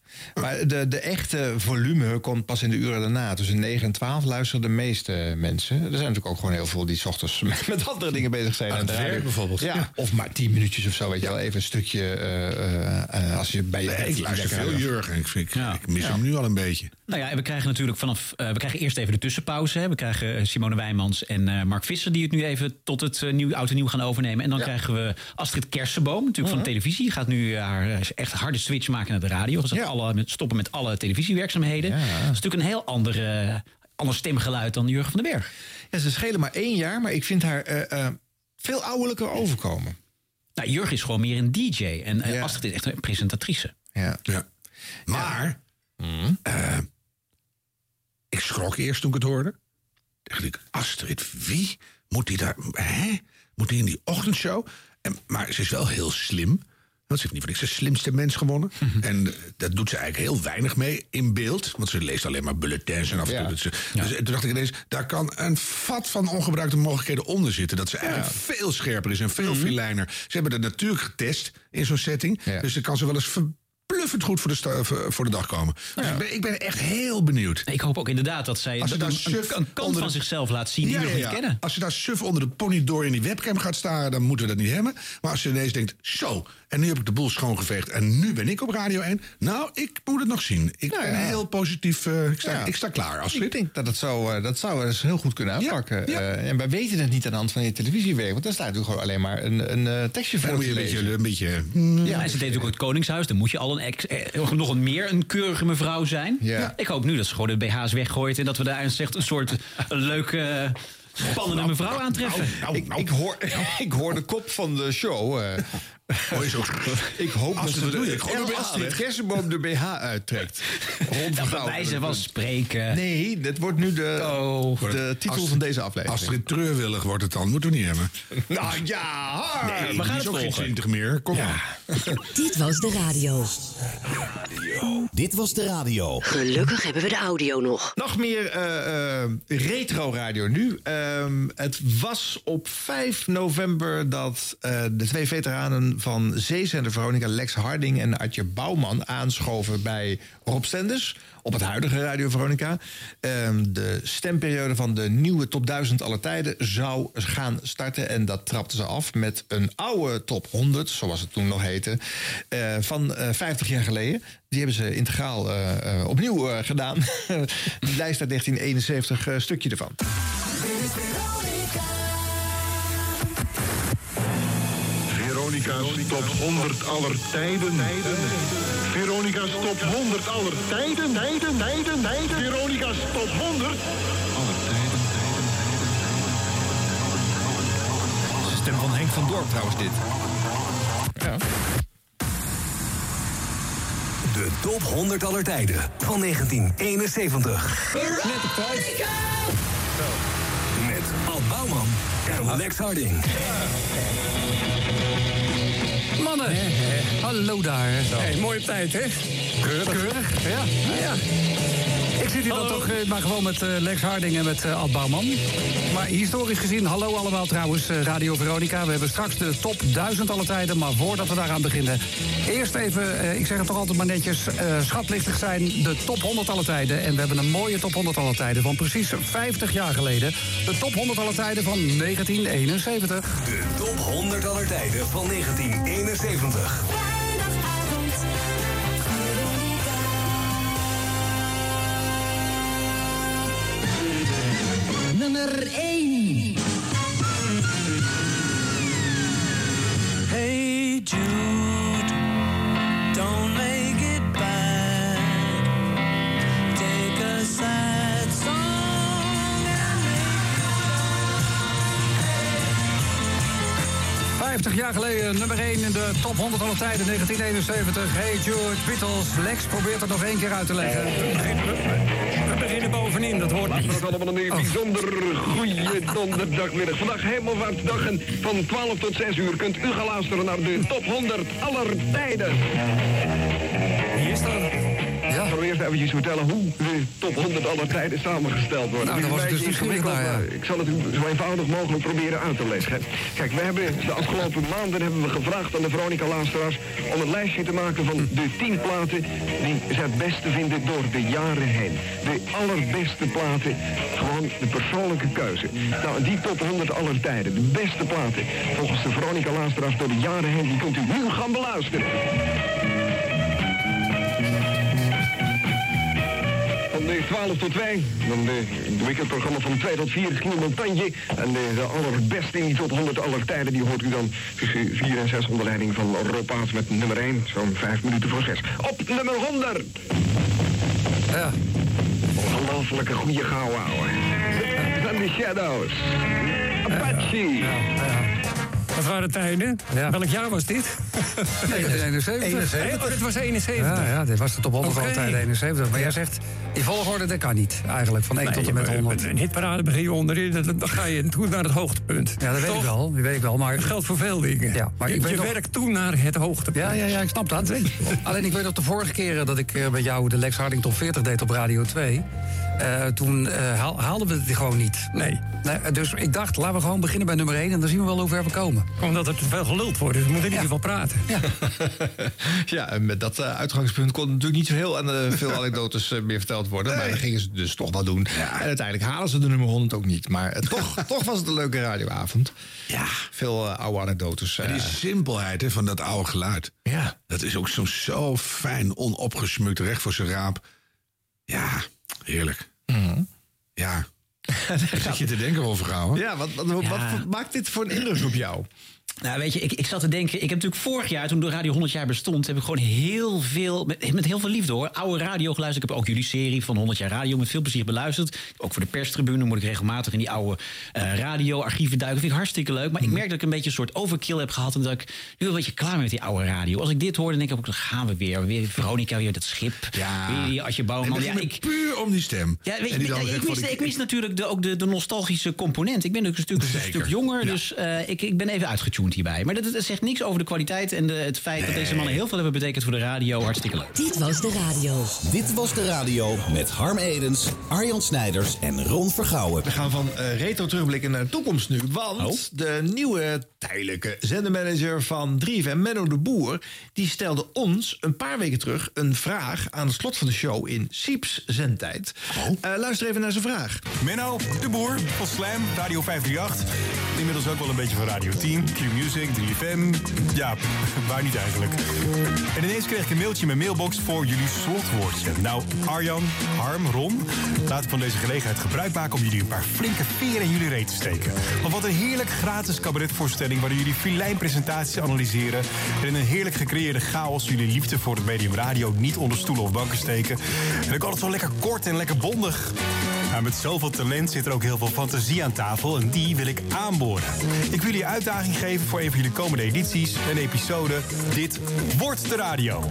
Maar de, de echte volume komt pas in de uren daarna. Tussen 9 en 12 luisteren de meeste mensen. Er zijn natuurlijk ook gewoon heel veel die 's ochtends met, andere dingen bezig zijn. Aan het werk bijvoorbeeld. Ja, Ja. Of maar 10 minuutjes of zo, weet je wel. Even een stukje eh, eh, eh, als je bij je... Nee, ik luister veel Jurgen. Ik, vind, ik, Ja. ik mis Ja. hem nu al een beetje. Nou ja, en we krijgen natuurlijk vanaf. eh, we krijgen eerst even de tussenpauze. Hè. We krijgen Simone Wijmans en eh, Mark Visser die het nu even tot het nieuw, oud en nieuw gaan overnemen. En dan krijgen we Astrid Kersenboom, natuurlijk van de televisie. Die gaat nu haar echt harde switch maken naar de radio. Ze gaat alle, met, stoppen met alle televisiewerkzaamheden. Dat is natuurlijk een heel ander, eh, ander stemgeluid dan Jurgen van den Berg. Ja, ze schelen maar één jaar, maar ik vind haar eh, eh, veel ouderlijker overkomen. Nou, Jurgen is gewoon meer een DJ en Astrid is echt een presentatrice. Ja. Ja. Maar, eh, ik schrok eerst toen ik het hoorde. Dacht ik, Astrid, wie? Moet die daar, hè? Moet die in die ochtendshow? En, maar ze is wel heel slim. Want ze heeft niet voor niks de slimste mens gewonnen. En eh, dat doet ze eigenlijk heel weinig mee in beeld. Want ze leest alleen maar bulletins en af en toe. Ze, Dus toen dacht ik ineens, daar kan een vat van ongebruikte mogelijkheden onder zitten. Dat ze eigenlijk veel scherper is en veel filijner. Ze hebben dat natuurlijk getest in zo'n setting. Dus dan kan ze wel eens verbluffend goed voor de, voor de dag komen. Dus ik, ben, ik ben echt heel benieuwd. Ik hoop ook inderdaad dat zij Als ze een, daar een, suf een kant van de- zichzelf laat zien die Ja, we ja, niet kennen. Als je daar suf onder de pony door in die webcam gaat staren, dan moeten we dat niet hebben. Maar als je ineens denkt, zo, en nu heb ik de boel schoongeveegd en nu ben ik op Radio 1. Nou, ik moet het nog zien. Ik ben ja. heel positief, eh, ik, sta, Ja. ik sta klaar. Als Ik denk dat het zo, eh, dat zou eens heel goed kunnen aanpakken. Eh, en wij weten het niet aan de hand van je televisiewerk. Want daar staat natuurlijk gewoon alleen maar een, een tekstje voor Dan moet je een beetje, een beetje Ja, en ze deed natuurlijk ook het Koningshuis. Dan moet je al een ex, eh, nog een meer een keurige mevrouw zijn. Ja. Ik hoop nu dat ze gewoon de BH's weggooit... en dat we daar zegt een soort een leuke, spannende Nou, mevrouw aantreffen. ik, ik, hoor, ik hoor de kop van de show. Ik hoop Als dat ze ze dat doen, Astrid weg. Kersenboom de BH uittrekt. Rond Ja, bij wijze van spreken. Nee, dit wordt nu de, de titel Als- van deze aflevering. Astrid Treurwillig wordt het dan, moeten we niet hebben. Nou ja, hard. Nee, we gaan het volgen. 20 meer. Kom maar. Dit was de radio. Dit was de radio. Gelukkig hebben we de audio nog. Nog meer eh, eh, retro radio nu. Ehm, het was op 5 november dat eh, de twee veteranen van Zeezender Veronica, Lex Harding en Adje Bouwman, aanschoven bij Rob Stenders op het huidige Radio Veronica. Ehm, de stemperiode van de nieuwe top 1000 aller tijden zou gaan starten. En dat trapte ze af met een oude top 100, zoals het toen nog heette, eh, van eh 50 jaar geleden. Die hebben ze integraal eh, eh, opnieuw eh, gedaan. Die lijst uit 1971, eh, stukje ervan. Veronica's top 100 aller tijden. Veronica's top 100 aller tijden. Tijden, tijden, tijden. Veronica's top 100 aller tijden. De stem van Henk van Dorp trouwens dit. Ja. De top 100 aller tijden van 1971. Net op tijd. Met Ad Bouwman en Lex Harding. Mannen, hallo daar. Hey, mooie tijd, hè? Keurig. Keurig, ja. ja. Ik zit hier dan toch eh, maar gewoon met eh, Lex Harding en met eh, Ad Bouwman. Maar historisch gezien, hallo allemaal trouwens, Radio Veronica. We hebben straks de top 1000 alle tijden. Maar voordat we daaraan beginnen, eerst even, ik zeg het toch altijd maar netjes, schatlichtig zijn, de top 100 alle tijden. En we hebben een mooie top 100 alle tijden van precies 50 jaar geleden. De top 100 alle tijden van 1971. De top 100 aller tijden van 1971. Nummer 1. Hey Jude, 50 jaar geleden, nummer 1 in de top 100 alle tijden, 1971. Hey George, Beatles, Lex probeert het nog één keer uit te leggen. We beginnen bovenin, dat hoort niet. Is allemaal een bijzonder goede donderdagmiddag. Vandaag hemelvaartsdag en van 12 tot 6 uur kunt u gaan luisteren naar de top 100 aller tijden. Ja, is dat? Ik zal eerst eventjes vertellen hoe de top 100 aller tijden samengesteld wordt. Nou, is was dus ingewikkeld, ja. maar Ik zal het u zo eenvoudig mogelijk proberen uit te leggen. Kijk, we hebben de afgelopen maanden hebben we gevraagd aan de Veronica luisteraars om een lijstje te maken van de 10 platen die ze het beste vinden door de jaren heen. De allerbeste platen, gewoon de persoonlijke keuze. Nou, die top 100 aller tijden, de beste platen volgens de Veronica luisteraars door de jaren heen, die kunt u nu gaan beluisteren. 12 tot 2, dan de, het weekendprogramma van 2 tot 4, Giel Montagne. En de, allerbeste in die tot 100 aller tijden, die hoort u dan tussen 4 en 6 onder leiding van Rob Paas met nummer 1, zo'n 5 minuten voor 6. Op nummer 100! Ja. Ongelooflijke goede gauw, ouwe. Van de Shadows. Apache. Wat waren tijden? Welk jaar was dit? 71. Oh, dit was 71. Ja, ja, dit was de top 100 Oké. altijd 71. Maar jij zegt, in volgorde, dat kan niet. Eigenlijk, van 1 tot en met 100. Een hitparade begin je onderin, dan ga je toe naar het hoogtepunt. Ja, dat weet ik wel. Dat weet ik wel maar... Dat geldt voor veel dingen. Ja, maar je ik weet je nog- werkt toe naar het hoogtepunt. Ja, ja, ja, ik snap dat. Alleen ik weet nog de vorige keren dat ik eh, met jou de Lex Harding Top 40 deed op Radio 2. Eh, toen eh, haal- haalden we het gewoon niet. Nee. nee. Dus ik dacht, laten we gewoon beginnen bij nummer 1 en dan zien we wel hoe ver we komen. Omdat er te veel geluld wordt, dus we moeten in ieder geval praten. Ja. Ja, en met dat eh, uitgangspunt kon natuurlijk niet zo heel aan veel anekdotes meer verteld worden. Maar dat gingen ze dus toch wel doen. En uiteindelijk halen ze de nummer 100 ook niet. Maar toch, toch was het een leuke radioavond. Ja. Veel oude anekdotes. En die simpelheid hè, van dat oude geluid. Ja. Dat is ook zo, zo fijn, onopgesmukt, recht voor zijn raap. Ja, heerlijk. Ja. Daar zit je te denken over, gauw. ja, wat, wat, wat maakt dit voor een indruk op jou? Nou, weet je, ik, ik zat te denken. Ik heb natuurlijk vorig jaar, toen de radio 100 jaar bestond, heb ik gewoon heel veel, met, met heel veel liefde hoor, oude radio geluisterd. Ik heb ook jullie serie van 100 jaar radio met veel plezier beluisterd. Ook voor de perstribune moet ik regelmatig in die oude eh radioarchieven duiken. Vind ik hartstikke leuk. Maar ik merk dat ik een beetje een soort overkill heb gehad. En dat ik nu een beetje klaar ben met die oude radio. Als ik dit hoor, dan denk ik ook, dan gaan we weer. Weer Veronica, weer dat schip. Ja. Weer Asje Bouwman. Nee, Ja, ik, puur om die stem. ja, weet je, ik, zegt mis, ik- ik mis natuurlijk de, ook de, de nostalgische component. Ik ben natuurlijk een stuk, een stuk jonger, dus eh, ik, ik ben even uitgetuned hierbij. Maar dat, dat zegt niks over de kwaliteit en de, het feit dat deze mannen heel veel hebben betekend voor de radio. Hartstikke leuk. Dit was de radio. Dit was de radio met Harm Edens, Arjan Snijders en Ron Vergouwen. We gaan van eh, retro terugblikken naar de toekomst nu. Want Oh. de nieuwe tijdelijke zendermanager van 3FM, Menno de Boer... die stelde ons een paar weken terug een vraag aan het slot van de show in Sieps zendtijd. Eh, luister even naar zijn vraag. Menno, de boer van Slam, Radio 538. Inmiddels ook wel een beetje van Radio 10, Q-Music, 3FM. Ja, waar niet eigenlijk. En ineens kreeg ik een mailtje in mijn mailbox voor jullie slotwoordje. Nou, Arjan, Harm, Ron, laten we van deze gelegenheid gebruik maken... om jullie een paar flinke veren in jullie reet te steken. Want wat een heerlijk gratis cabaretvoorstelling... waarin jullie filijn presentaties analyseren... en een heerlijk gecreëerde chaos jullie liefde voor het medium radio... niet onder stoelen of banken steken. En ook altijd zo lekker kort en lekker bondig. Nou, met zoveel talent zit er ook heel veel fantasie aan tafel en die wil ik aanboren. Ik wil jullie uitdaging geven voor een van jullie komende edities, een episode. Dit wordt de radio.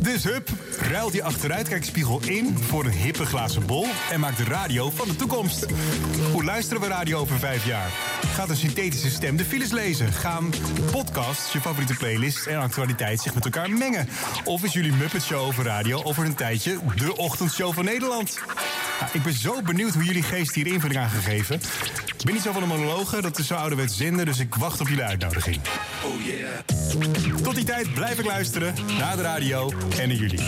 Dus hup, ruil die achteruitkijkspiegel in voor een hippe glazen bol en maak de radio van de toekomst. Hoe luisteren we radio over vijf jaar? Gaat een synthetische stem de files lezen? Gaan podcasts, je favoriete playlist en actualiteit zich met elkaar mengen? Of is jullie Muppet Show over radio over een tijdje de ochtendshow van Nederland? Nou, ik ben zo benieuwd hoe jullie geest hier invulling aan gegeven. Ik ben niet zo van de monologen, dat is zo ouderwets zender, dus ik wacht op jullie uitnodiging. Oh yeah. Tot die tijd blijf ik luisteren naar de radio en naar jullie.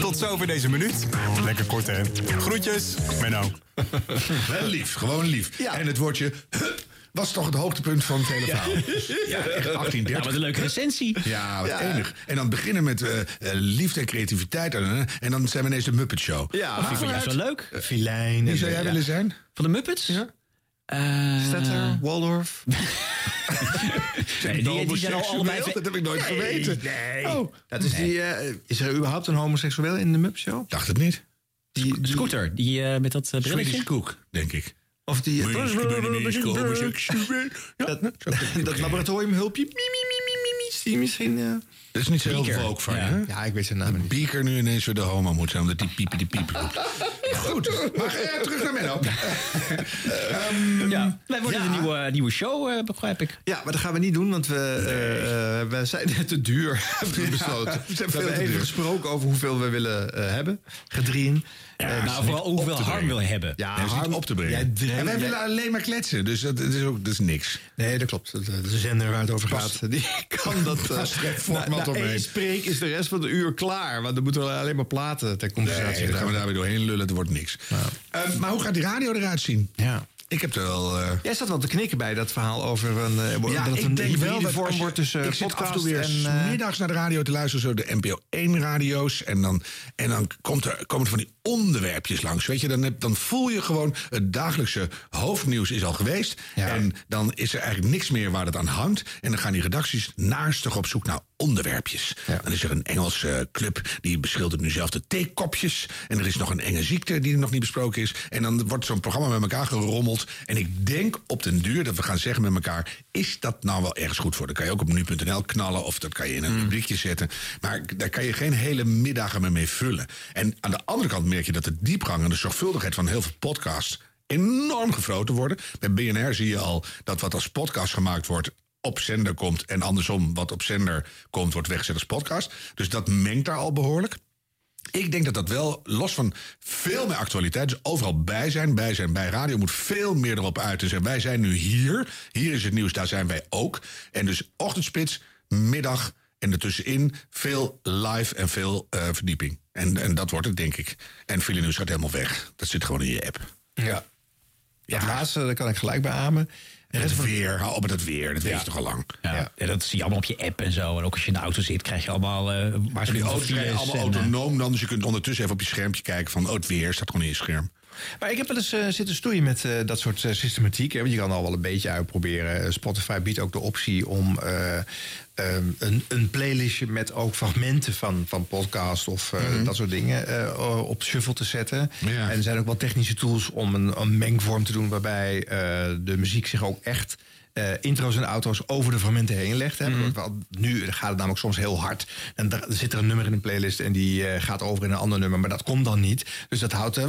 Tot zover deze minuut. Lekker kort hè. Groetjes, Menno. Wel lief, gewoon lief. En het woordje hup was toch het hoogtepunt van het hele verhaal. Ja, echt 1830. Ja, wat een leuke recensie. Ja, wat Ja. enig. En dan beginnen met eh, eh, liefde en creativiteit. En, en dan zijn we ineens de Muppet Show. Ja, Dat vind ik juist wel leuk. Filijn. Wie zou jij ja. willen zijn? Van de Muppets? Ja. Eh, Stetter, Waldorf. nee, die, die zijn al allebei... Dat heb ik nooit Nee, geweten. Nee. Oh, dat is, die, eh, is er überhaupt een homoseksueel in de Mup Show? Dacht het niet. Die, die- Scooter, die eh, met dat uh, brilletje. Swedish Cook, denk ik. Of die... Dat, dat laboratoriumhulpje. Mie, mie, mie, mie, mie, die misschien? Dat is niet zo heel veel ook van Ja. je. Ja, ik weet zijn naam niet. Beaker nu ineens weer de homo moet zijn, omdat die piepen die piep roept. Goed, maar eh, terug naar Menno. Ehm, ja. Wij worden ja. een nieuwe, nieuwe show, eh, begrijp ik. Ja, maar dat gaan we niet doen, want we, eh, eh, we zijn net te duur. hebben we besloten. we we hebben even duur. gesproken over hoeveel we willen eh, hebben. Gedrieën. Nou, dus vooral niet hoeveel Harm brengen. wil hebben. Ja, niet Harm op te brengen. en wij jij- willen alleen maar kletsen, dus dat, dat is ook dat is niks. Nee, dat klopt. De, de zender waar het over gaat, die kan dat... eh, Omheen. spreek is de rest van de uur klaar. Want dan moeten we alleen maar platen ter compensatie. Nee, dan gaan we daar weer doorheen lullen, het wordt niks. Ehm, maar hoe gaat die radio eruit zien? Ja. Ik heb er wel... eh, Jij zat wel te knikken bij dat verhaal over een, eh, Ja, dat ik een denk wel dat vorm je- wordt tussen ik zit af en toe weer en... eh, middags naar de radio te luisteren, zo de NPO 1 radio's. En dan, en dan komt er, komen er van die onderwerpjes langs. Weet je, dan, heb, dan voel je gewoon het dagelijkse hoofdnieuws is al geweest. En dan is er eigenlijk niks meer waar het aan hangt. En dan gaan die redacties naastig op zoek naar onderwerpjes. Dan is er een Engelse club die beschildert nu zelf de theekopjes. En er is nog een enge ziekte die nog niet besproken is. En dan wordt zo'n programma met elkaar gerommeld. En ik denk op den duur dat we gaan zeggen met elkaar... is dat nou wel ergens goed voor? Dat kan je ook op nu.nl knallen of dat kan je in een rubriekje zetten. Maar daar kan je geen hele middagen meer mee vullen. En aan de andere kant dat de diepgang en de zorgvuldigheid van heel veel podcasts... enorm gefroten worden. Bij BNR zie je al dat wat als podcast gemaakt wordt op zender komt en andersom wat op zender komt wordt weggezet als podcast. Dus dat mengt daar al behoorlijk. Ik denk dat dat wel, los van veel meer actualiteit, dus overal bij zijn, bij zijn, bij radio moet veel meer erop uit zijn. Wij zijn nu hier, hier is het nieuws, daar zijn wij ook. En dus ochtendspits, middag en ertussenin veel live en veel eh, verdieping. En, en dat wordt het, denk ik. En file nieuws gaat helemaal weg. Dat zit gewoon in je app. Ja. Ja, laatste, daar kan ik gelijk bij amen. En het weer, hou op met het weer, dat weet je toch al lang. Ja. Ja, dat zie je allemaal op je app en zo. En ook als je in de auto zit, krijg je allemaal... eh Maar die auto's files allemaal en, eh, autonoom dan. Dus je kunt ondertussen even op je schermpje kijken van... oh, het weer staat gewoon in je scherm. Maar ik heb wel eens eh, zitten stoeien met eh, dat soort eh, systematiek. Hè, want je kan al wel een beetje uitproberen. Spotify biedt ook de optie om eh, ehm, een, een playlistje met ook fragmenten van, van podcast of eh, dat soort dingen op shuffle te zetten. En er zijn ook wel technische tools om een, een mengvorm te doen waarbij de muziek zich ook echt. Eh, intro's en auto's over de fragmenten heen legt. Hè. Wel, Nu gaat het namelijk soms heel hard. En daar zit er een nummer in een playlist en die eh, gaat over in een ander nummer. Maar dat komt dan niet. Dus dat houdt eh,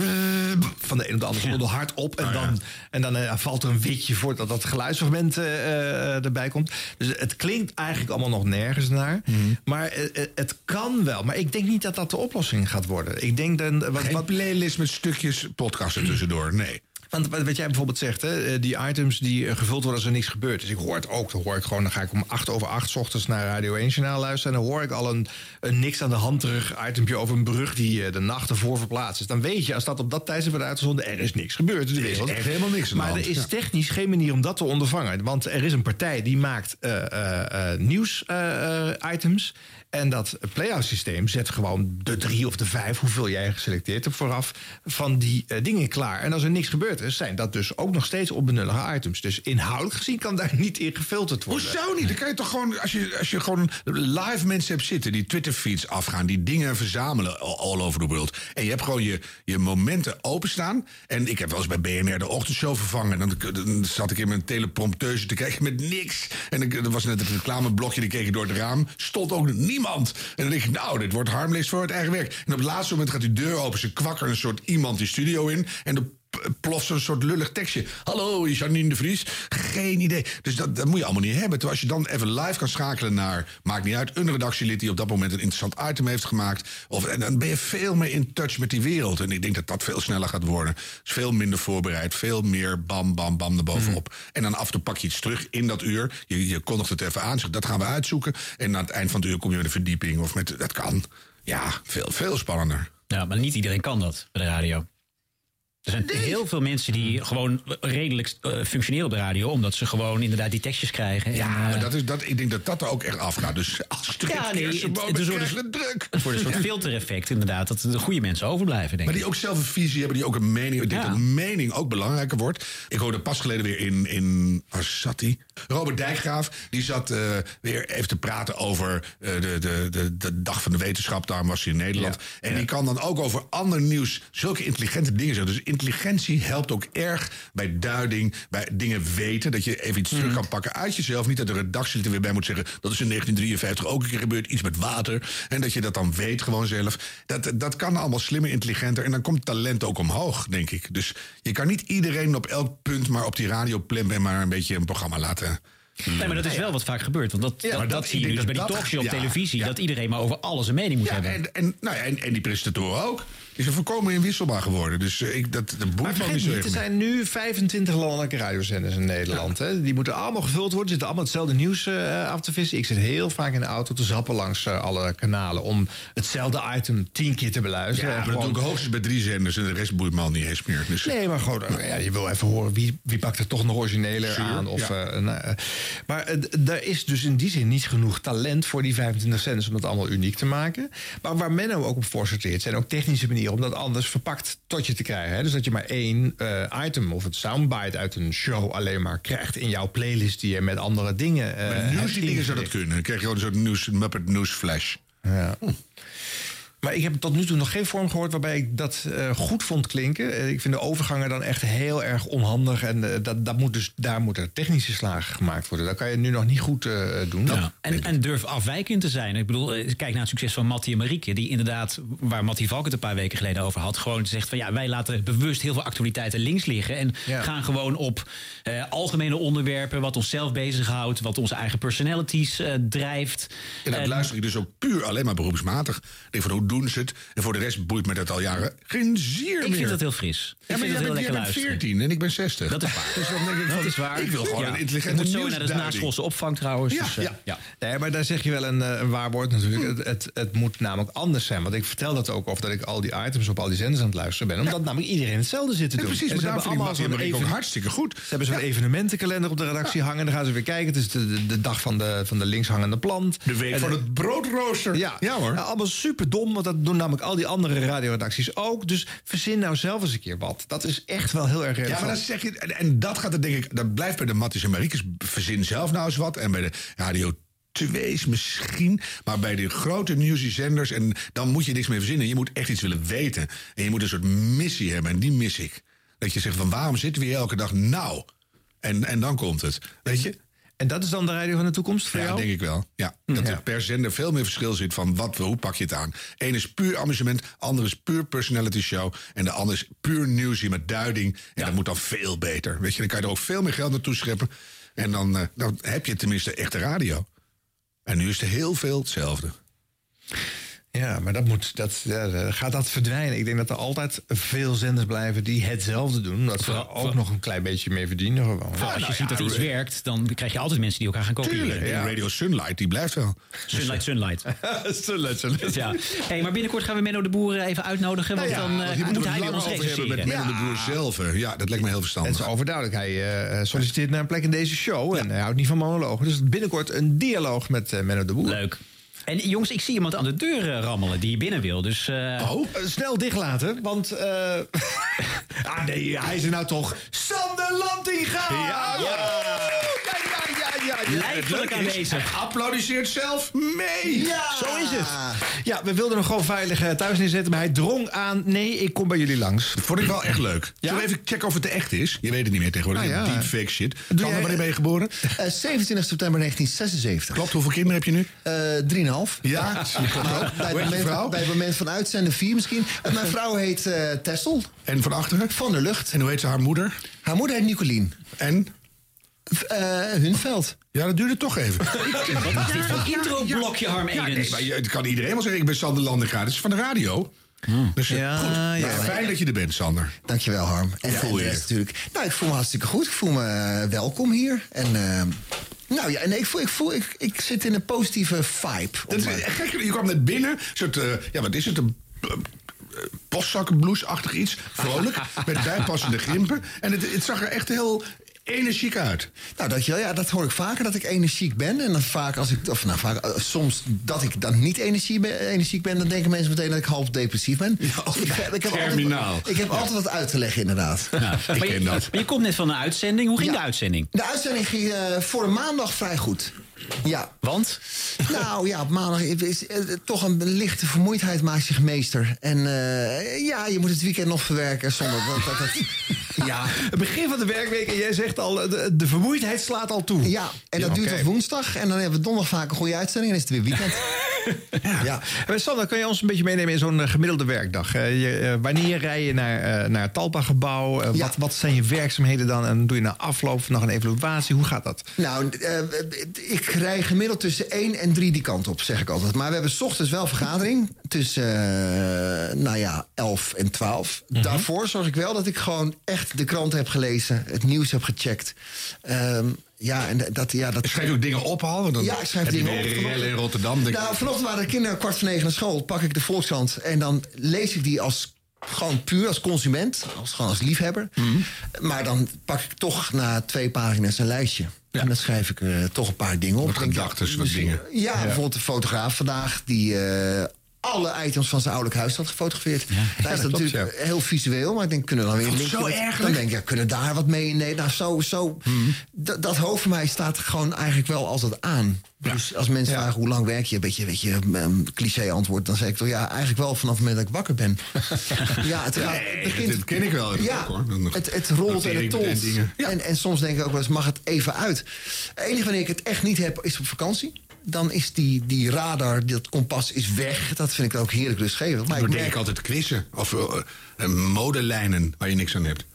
van de een op de andere seconde hard op. En dan, en dan valt er een witje voordat dat geluidsfragment eh, eh, erbij komt. Dus het klinkt eigenlijk allemaal nog nergens naar. Maar eh, eh, het kan wel. Maar ik denk niet dat dat de oplossing gaat worden. Ik denk dan... Wat, Geen wat, playlist met stukjes podcast er tussendoor, nee. Want wat jij bijvoorbeeld zegt, hè, eh, die items die eh, gevuld worden als er niks gebeurt. Dus ik hoor het ook. Dan hoor ik gewoon, dan ga ik om acht over acht 's ochtends naar Radio 1 journaal luisteren. En dan hoor ik al een, een niks aan de hand terug itempje over een brug die eh, de nacht ervoor verplaatst is. Dan weet je, als dat op dat tijdstip wordt uitgezonden, er is niks gebeurd de Er is echt helemaal niks aan Maar hand, er is technisch geen manier om dat te ondervangen. Want er is een partij die maakt nieuws-items. En dat playout systeem zet gewoon de drie of de vijf, hoeveel jij geselecteerd hebt vooraf, van die eh, dingen klaar. En als er niks gebeurd is, zijn dat dus ook nog steeds onbenullige items. Dus inhoudelijk gezien kan daar niet in gefilterd worden. Hoezo niet? Dan kan je toch gewoon, als je, als je gewoon live mensen hebt zitten die Twitter-feeds afgaan, die dingen verzamelen all, over the world. En je hebt gewoon je, je momenten openstaan. En ik heb wel eens bij BNR de ochtendshow vervangen. En dan, dan zat ik in mijn teleprompteuze te kijken met niks. En er was net het reclameblokje, die keek ik door het raam. Stond ook niemand. En dan denk ik, nou, dit wordt harmless voor het eigen werk. En op het laatste moment gaat die deur open. Ze kwakker een soort iemand die studio in. En de ploft zo'n soort lullig tekstje. Hallo, Janine de Vries. Geen idee. Dus dat, dat moet je allemaal niet hebben. Terwijl als je dan even live kan schakelen naar... maakt niet uit, een redactielid die op dat moment een interessant item heeft gemaakt. Of, en dan ben je veel meer in touch met die wereld. En ik denk dat dat veel sneller gaat worden. Dus veel minder voorbereid. Veel meer bam, bam, bam erbovenop. En dan af en toe pak je iets terug in dat uur. Je, je kondigt het even aan. Zegt, dat gaan we uitzoeken. En aan het eind van het uur kom je met een verdieping. Of met, dat kan. Ja, veel, veel spannender. Ja, maar niet iedereen kan dat bij de radio. Er zijn heel veel mensen die gewoon redelijk eh, functioneren op de radio... omdat ze gewoon inderdaad die tekstjes krijgen. Ja, en, eh, maar dat is, dat, ik denk dat dat er ook echt afgaat. Dus als het ja, nee, het, het, het, is een soort- het wordt een soort filtereffect inderdaad... dat de goede mensen overblijven, denk Maar ik. die ook zelf een visie hebben, die ook een mening. Ik denk Ja. dat mening ook belangrijker wordt. Ik hoorde pas geleden weer in. in waar zat hij? Robert Dijkgraaf. Die zat eh, weer even te praten over de, de, de, de dag van de wetenschap. Daarom was hij in Nederland. En die kan dan ook over ander nieuws zulke intelligente dingen zeggen. Dus intelligentie helpt ook erg bij duiding, bij dingen weten. Dat je even iets terug kan pakken uit jezelf. Niet dat de redactie er weer bij moet zeggen. Dat is in 1953 ook een keer gebeurd, iets met water. En dat je dat dan weet gewoon zelf. Dat, dat kan allemaal slimmer, intelligenter. En dan komt talent ook omhoog, denk ik. Dus je kan niet iedereen op elk punt maar op die radio en maar een beetje een programma laten. Nee, maar dat is wel wat vaak gebeurt. Want dat, Ja, dat, maar dat dat- zie je ik dus bij die talkshow op ja, televisie. ja. Dat iedereen maar over alles een mening moet Ja, hebben. en, en, nou ja, en, en die presentatoren ook. Die zijn volkomen inwisselbaar geworden. Dus eh, ik, dat, dat boeit me niet er zijn nu 25 landelijke radiozenders in Nederland. Hè? Die moeten allemaal gevuld worden. Er zitten allemaal hetzelfde nieuws eh, af te vissen. Ik zit heel vaak in de auto te zappen langs eh, alle kanalen... om hetzelfde item tien keer te beluisteren. Ja, maar dat doe gewoon- ik hoogstens bij drie zenders en de rest boeit me al niet eens meer. Dus, Nee, maar gewoon, ja, je wil even horen wie, wie pakt er toch nog origineler Sure, aan. Of, ja. nou, maar er is dus in die zin niet genoeg talent voor die 25 zenders om dat allemaal uniek te maken. Maar waar Menno ook op voor sorteert, zijn ook technische manieren om dat anders verpakt tot je te krijgen. Hè? Dus dat je maar één eh, item of het soundbite uit een show alleen maar krijgt in jouw playlist die je met andere dingen. eh maar hebt nieuws die dingen zou dat kunnen. Dan krijg je gewoon een soort nieuws, Muppet News Flash. Ja. Maar ik heb tot nu toe nog geen vorm gehoord waarbij ik dat eh, goed vond klinken. Eh, ik vind de overgangen dan echt heel erg onhandig. En eh, dat, dat moet dus, daar moeten technische slagen gemaakt worden. Dat kan je nu nog niet goed eh, doen. Ja. En, en durf afwijkend te zijn. Ik bedoel, kijk naar het succes van Mattie en Marieke. Die inderdaad, waar Mattie Valk het een paar weken geleden over had... gewoon zegt van ja, wij laten bewust heel veel actualiteiten links liggen... en Ja. gaan gewoon op eh, algemene onderwerpen... wat onszelf bezighoudt, wat onze eigen personalities eh, drijft. En dat En- luister ik dus ook puur alleen maar beroepsmatig. Ik denk van hoe doen ze het? En voor de rest boeit me dat al jaren geen zier Ik meer. vind dat heel fris. Ik Ja, maar jij bent, lekker jij bent luisteren. 14 en ik ben 60. Dat is waar. Dus dan denk ik Dat van, is waar. Ik wil gewoon Ja. een intelligente Ik moet zo naar de naschoolse opvang trouwens. Ja, dus, eh, ja. ja. Nee, maar daar zeg je wel een, eh, een waar woord natuurlijk. Het, het, het moet namelijk anders zijn. Want ik vertel dat ook of dat ik al die items op al die zenders aan het luisteren ben. Omdat namelijk iedereen hetzelfde zit te Ja, doen. precies, En maar ik zo'n Marieke ook even- hartstikke goed. Ze hebben zo'n evenementenkalender op de redactie hangen. Dan gaan ze weer kijken. Het is de, dag van de, van de linkshangende plant. De week van het broodrooster. Ja, Ja, hoor. Allemaal super dom, want dat doen namelijk al die andere radioredacties ook. Dus verzin nou zelf eens een keer wat. Dat is echt wel heel erg Ja, maar dan zeg je, en, en dat gaat er denk ik, dat blijft bij de Matties en Mariekes verzin zelf nou eens wat. En bij de Radio 2's misschien. Maar bij de grote nieuwszenders, en dan moet je niks meer verzinnen. Je moet echt iets willen weten. En je moet een soort missie hebben, en die mis ik. Dat je zegt van waarom zitten we hier elke dag nou? En, en dan komt het, weet je? En dat is dan de radio van de toekomst voor Ja, jou? denk ik wel. Ja, dat er per zender veel meer verschil zit van wat, hoe pak je het aan. Eén is puur amusement, ander is puur personality show... en de ander is puur nieuwsie met duiding. En dat moet dan veel beter. Weet je, dan kan je er ook veel meer geld naartoe scheppen. En dan, eh, dan heb je tenminste echte radio. En nu is er heel veel hetzelfde. Ja, maar dat moet, dat, ja, dan gaat dat verdwijnen? Ik denk dat er altijd veel zenders blijven die hetzelfde doen. Omdat ze er ook nog een klein beetje mee verdienen. Gewoon. Als je ziet dat iets werkt, dan krijg je altijd mensen die elkaar gaan kopiëren. Radio Sunlight, die blijft wel. Sunlight, Sunlight. Sunlight, Sunlight. Ja. Hey, maar binnenkort gaan we Menno de Boer eh, even uitnodigen. Want Nou ja, dan eh, want moet moeten we hij het weer ons hebben met. Menno de Boer zelf. Ja, dat lijkt me heel Het verstandig. is overduidelijk. Hij eh, solliciteert naar een plek in deze show. En hij houdt niet van monologen. Dus binnenkort een dialoog met eh, Menno de Boer. Leuk. En jongens, ik zie iemand aan de deur eh, rammelen die hier binnen wil. Dus, eh, Oh, eh, snel dichtlaten, want... eh ah nee, hij is er nou toch. Sander Lantinga! Ja! ja, ja. Lijfelijk aanwezig. Hij applaudisseert zelf mee. Ja, zo is het. Ja, we wilden hem gewoon veilig eh, thuis neerzetten, maar hij drong aan... nee, ik kom bij jullie langs. Dat vond ik wel echt leuk. Ja? Zullen we even checken of het echt is? Je weet het niet meer tegenwoordig. Ah, ja. Deepfake shit. Doe Sander, jij- wanneer ben je geboren? Eh, 27 september 1976. Klopt, hoeveel kinderen heb je nu? Eh 3,5. Ja, dat klopt ook. Bij Hoe het, je moment, vrouw? bij het moment van uitzenden vier misschien. En mijn vrouw heet eh Tessel En van achteren? van der Lucht. En hoe heet ze haar moeder? Haar moeder heet Nicolien. En? Eh Hunveld. Ja, dat duurde toch even. Wat is dit voor intro-blokje, Harm Ja, nee, Edens? maar je, het kan iedereen wel zeggen, ik ben Sander Landegaard. Het is van de radio. Dus eh, Ja, goed. ja, Nou, maar- fijn dat je er bent, Sander. Dankjewel Harm. En, Hoe voel en de je rest natuurlijk. Nou, ik voel me hartstikke goed. Ik voel me eh, welkom hier. En eh, nou ja, en ik voel, ik, voel ik, ik zit in een positieve vibe. Dat is, Om, eh, eh, gek, je kwam net binnen, een soort, eh, ja, wat is het, een eh, eh, postzakkenblouse-achtig iets. Vrolijk, met bijpassende grimpen. En het, het zag er echt heel energiek uit. Nou, dankjewel. Ja, dat hoor ik vaker, dat ik energiek ben. En dan vaak als ik, of nou, vaak, eh, soms dat ik dan niet energie ben, energiek ben... dan denken mensen meteen dat ik half depressief ben. ik, heb- ik heb terminaal. Altijd, ik heb altijd wat uit te leggen, inderdaad. Ja. Maar, je, ken dat. maar je komt net van een uitzending. Hoe ging Ja. de uitzending? De uitzending ging eh, voor een maandag vrij goed. Ja. Want? Nou ja, op maandag is eh, toch een lichte vermoeidheid maakt zich meester. En eh, ja, je moet het weekend nog verwerken zonder dat... dat, dat Ja, het begin van de werkweek en jij zegt al, de, de vermoeidheid slaat al toe. ja, en dat Ja, duurt oké. tot woensdag. En dan hebben we donderdag vaak een goede uitzending en is het weer weekend. Ja. En Sander, kun je ons een beetje meenemen in zo'n eh, gemiddelde werkdag? Eh, je, eh, wanneer rij je naar, eh, naar het Talpa-gebouw? Eh, wat, wat zijn je werkzaamheden dan? En doe je na afloop nog een evaluatie? Hoe gaat dat? Nou, eh, ik rij gemiddeld tussen 1 en 3 die kant op, zeg ik altijd. Maar we hebben 's ochtends wel vergadering tussen, eh, nou ja, 11 en 12. Mhm. Daarvoor zorg ik wel dat ik gewoon echt de krant heb gelezen, het nieuws heb gecheckt. Ehm, ja, en dat, ja, dat... Schrijf je ook dingen op, Hal? Dan Ja, ik schrijf dingen op. in Rotterdam. Denk ik, Nou, vanochtend waren de kinderen kwart voor negen naar school. Pak ik de Volkskrant en dan lees ik die als gewoon puur als consument, als, gewoon als liefhebber. Mhm. Maar dan pak ik toch na twee pagina's een lijstje. En dan schrijf ik er toch een paar dingen op. Wat ik, gedachten, wat dingen. Ja, Ja. bijvoorbeeld de fotograaf vandaag die eh, alle items van zijn ouderlijk huis had gefotografeerd. Ja, is dat dat klopt, natuurlijk heel visueel, maar ik denk, kunnen we dan weer een linkje zo erg, Dan denk ik, ja, kunnen daar wat mee? Nee, nou, zo, zo. Mhm. Dat- Dat hoofd van mij staat gewoon eigenlijk wel altijd aan. Dus als mensen vragen hoe lang werk je, een beetje, weet je, een cliché antwoord, dan zeg ik toch ja, eigenlijk wel vanaf het moment dat ik wakker ben. ja, het, begint. dat ken ik wel, dat Ja, ook, hoor. Dan- het, het rolt en het tolt. En, en soms denk ik ook wel eens, mag het even uit? Het enige wanneer ik het echt niet heb, is op vakantie. Dan is die, die radar, dat kompas is weg. Dat vind ik ook heerlijk rustgevend. Maar Dan ik denk merk, ik altijd quizzen. Of eh, modelijnen waar je niks aan hebt.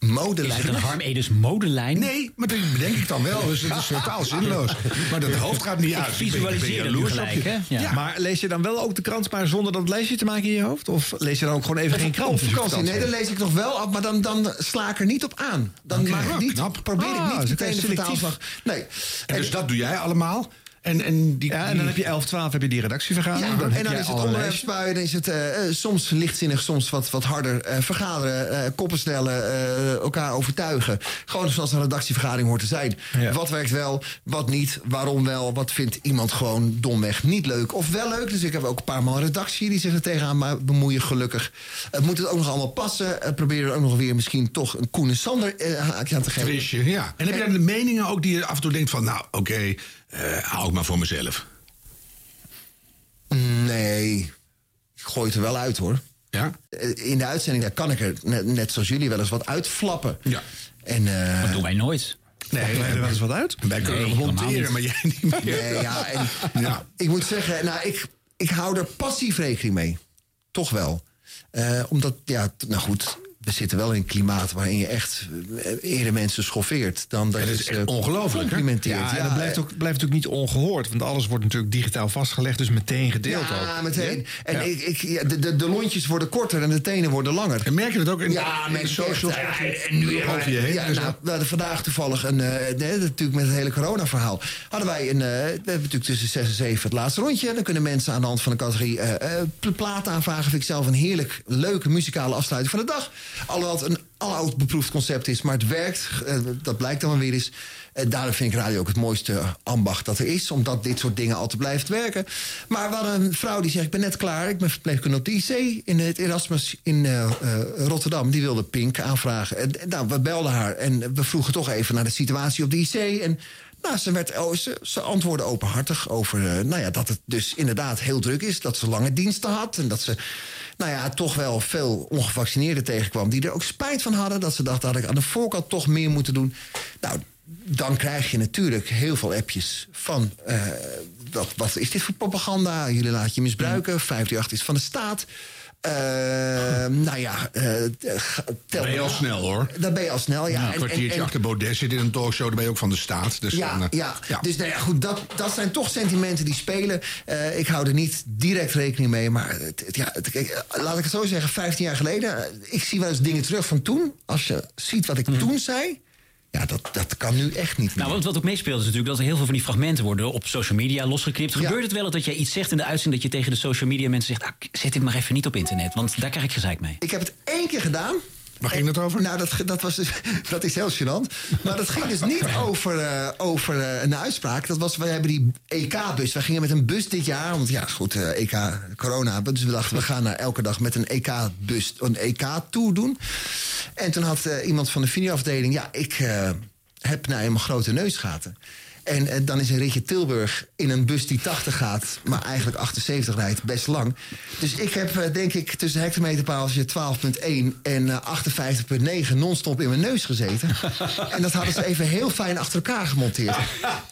Is modelijnen. het een Harm Edens modelijn? Nee, maar dat bedenk ik dan wel. Dus het is totaal zinloos. Maar dat hoofd gaat niet Ik uit. visualiseer het gelijk, hè? Ja. Maar lees je dan wel ook de krant, maar zonder dat lijstje te maken in je hoofd? Of lees je dan ook gewoon even geen krant? Op vakantie, nee, dan lees ik nog wel af, maar dan, dan sla ik er niet op aan. Dan maak ik niet, knap. probeer Ah, ik dus niet dan meteen de selectief. vertaalslag. Nee. En dus dat doe jij allemaal. En, en, die, Ja, en dan heb je 11, 12 heb je die redactievergadering. Ja, dan en dan jij is het lijstje. onderwerpsbui, dan is het eh, eh, soms lichtzinnig, soms wat, wat harder. eh, vergaderen, eh, koppen stellen, eh, elkaar overtuigen. Gewoon zoals een redactievergadering hoort te zijn. Ja. Wat werkt wel, wat niet, waarom wel, wat vindt iemand gewoon domweg niet leuk of wel leuk. Dus ik heb ook een paar man redactie die zich er tegenaan bemoeien, gelukkig. Het moet het ook nog allemaal passen. Uh, probeer er ook nog weer misschien toch een Koen en Sander eh, haakje aan te geven. Frisje, ja. En heb je dan de meningen ook die je af en toe denkt van... nou, oké, eh, hou ik maar voor mezelf. Nee, ik gooi het er wel uit hoor. Ja? Eh, In de uitzending daar kan ik er, net, net zoals jullie, wel eens wat uitflappen. Ja. En, eh, Dat doen wij nooit. Nee, wij er wel eens wat uit. Wij kunnen Nee, monteren, maar jij niet meer. Nee, ja, en, Ja. ik moet zeggen, nou, ik, ik hou er passief rekening mee. Toch wel. Eh, omdat, ja, nou goed, we zitten wel in een klimaat waarin je echt eh, eerder mensen schoffeert dan dat Ja, is echt ongelooflijk, complimenteert. Ja, en dat blijft, ook, blijft natuurlijk niet ongehoord. Want alles wordt natuurlijk digitaal vastgelegd, dus meteen gedeeld ja, ook. meteen. En Ja. Ik, ik, ja, de, de, de lontjes worden korter en de tenen worden langer. En merk je dat ook in, Ja, echt, ja, en nu over je heen ja, zo? nou, we hadden vandaag toevallig een, eh, nee, natuurlijk met het hele corona-verhaal, hadden wij een, eh, we hebben natuurlijk tussen 6 en 7 het laatste rondje. En dan kunnen mensen aan de hand van de categorie eh, eh, pl- platen aanvragen. Vind ik zelf een heerlijk, leuke muzikale afsluiting van de dag. Alhoewel het een aloud beproefd concept is, maar het werkt. Eh, dat blijkt dan weer eens. En daarom vind ik radio ook het mooiste ambacht dat er is. Omdat dit soort dingen altijd blijft werken. Maar hadden een vrouw die zegt, ik ben net klaar. Ik ben verpleegkundige op de IC in het Erasmus in eh, eh, Rotterdam. Die wilde Pink aanvragen. En, nou, we belden haar en we vroegen toch even naar de situatie op de IC. En nou, ze, werd, oh, ze, ze antwoordde openhartig over eh, nou ja, dat het dus inderdaad heel druk is. Dat ze lange diensten had. En dat ze nou ja, toch wel veel ongevaccineerden tegenkwam. Die er ook spijt van hadden. Dat ze dachten, had ik aan de voorkant toch meer moeten doen. Nou, dan krijg je natuurlijk heel veel appjes van... eh, wat, wat is dit voor propaganda? Jullie laten je misbruiken. 538 is van de staat. Eh, nou ja, ga- tel Ben je al maar. snel, hoor. Dan ben je al snel, ja. een En- en- kwartiertje en- achter Baudet zit in een talkshow, dan ben je ook van de staat. Dus ja, dan, eh, ja. dus nou ja, goed, dat, dat zijn toch sentimenten die spelen. Ik hou er niet direct rekening mee, maar het, het- ja, het- laat ik het zo zeggen, 15 jaar geleden, ik zie wel eens dingen terug van toen. Als je ziet wat ik toen zei, ja, dat, dat kan nu echt niet meer. Nou, wat, wat ook meespeelt is natuurlijk dat er heel veel van die fragmenten worden op social media losgeknipt. Gebeurt het wel dat jij iets zegt in de uitzending dat je tegen de social media mensen zegt: ah, zet dit maar even niet op internet, want daar krijg ik gezeik mee. Ik heb het één keer gedaan. Waar ging het over? Nou, dat, dat, was dus, dat is heel gênant. Maar dat ging dus niet over, eh, over eh, een uitspraak. Dat was, wij hebben die EK-bus. Wij gingen met een bus dit jaar. Want ja, goed, eh, EK, corona. Dus we dachten, we gaan naar elke dag met een EK-bus, een EK-tour doen. En toen had eh, iemand van de videoafdeling... Ja, ik eh, heb nou helemaal grote neusgaten. En eh, dan is een ritje Tilburg in een bus die 80 gaat, maar eigenlijk 78 rijdt, best lang. Dus ik heb denk ik tussen hectometerpaaltje 12.1 en eh, 58.9 non-stop in mijn neus gezeten. en dat hadden ze even heel fijn achter elkaar gemonteerd.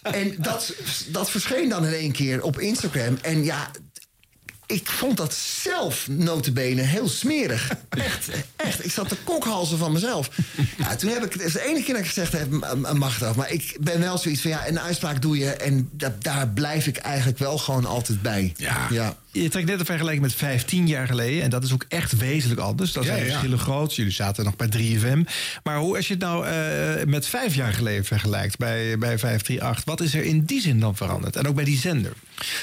En dat, dat verscheen dan in één keer op Instagram. En ja, ik vond dat zelf notabene heel smerig. Echt, echt. Ik zat te kokhalzen van mezelf. Ja, toen heb ik, het is de ene keer dat ik gezegd heb, mag af. Maar ik ben wel zoiets van, ja, een uitspraak doe je... en dat, daar blijf ik eigenlijk wel gewoon altijd bij. Ja. ja. Je trekt net een vergelijking met 15 jaar geleden. En dat is ook echt wezenlijk anders. Dat zijn ja. verschillen groot. Jullie zaten nog bij 3FM. Maar hoe, als je het nou eh, met vijf jaar geleden vergelijkt bij, bij 538... wat is er in die zin dan veranderd? En ook bij die zender?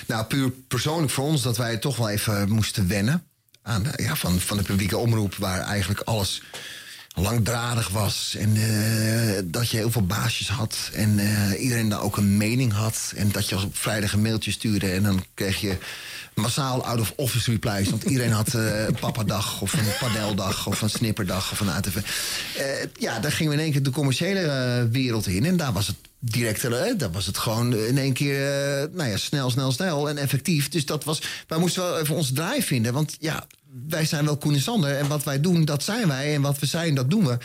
Nou, puur persoonlijk voor ons dat wij toch wel even moesten wennen. Aan, ja, van, van de publieke omroep, waar eigenlijk alles langdradig was. En eh, dat je heel veel baasjes had. En eh, iedereen daar ook een mening had. En dat je als op vrijdag een mailtje stuurde. En dan kreeg je massaal out-of-office replies. Want iedereen had eh, een papadag of een padeldag of een snipperdag of een ATV. Ja, daar gingen we in één keer de commerciële wereld in. En daar was het direct, eh, daar was het gewoon in één keer eh, nou ja, snel, snel, snel en effectief. Dus dat was, wij moesten wel even onze draai vinden. Want ja, wij zijn wel Koen en Sander. En wat wij doen, dat zijn wij. En wat we zijn, dat doen we.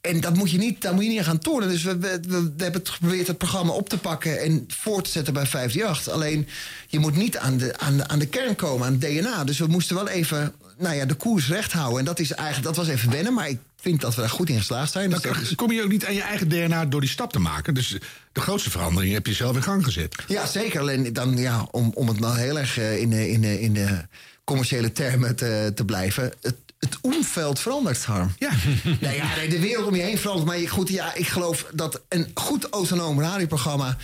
En dat moet je niet, daar moet je niet aan gaan tornen. Dus we, we hebben het geprobeerd het programma op te pakken en voor te zetten bij 538. Alleen je moet niet aan de, aan, de, aan de kern komen, aan het DNA. Dus we moesten wel even nou ja, de koers recht houden. En dat, is eigenlijk, dat was even wennen, maar ik vind dat we daar goed in geslaagd zijn. Dus is- kom je ook niet aan je eigen DNA door die stap te maken. Dus de grootste verandering heb je zelf in gang gezet. Ja, zeker. Alleen dan, ja, om, om het nou heel erg eh, in de, in de, in de commerciële termen te, te blijven. Het, het omveld verandert, Harm. Ja. nou ja, de wereld om je heen verandert. Maar goed, ja, ik geloof dat een goed autonoom radioprogramma...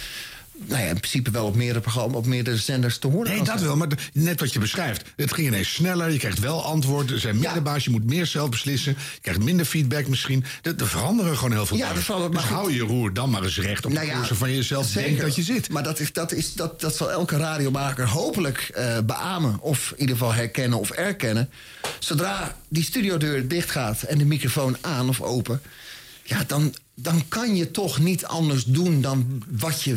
Nou ja, in principe wel op meerdere programma's, op meerdere zenders te horen. Nee, dat wel, maar net wat je beschrijft. Het ging ineens sneller, je krijgt wel antwoorden. Er zijn minder baas, je moet meer zelf beslissen. Je krijgt minder feedback misschien. Er er veranderen gewoon heel veel Ja, dingen. Dus maar hou je roer dan maar eens recht op Nou de ja, koers waarvan je zelf zeker. denkt dat je zit. Maar dat, is, dat, is, dat, dat zal elke radiomaker hopelijk eh beamen. Of in ieder geval herkennen of erkennen. Zodra die studiodeur dicht gaat en de microfoon aan of open... Ja, dan, dan kan je toch niet anders doen dan wat je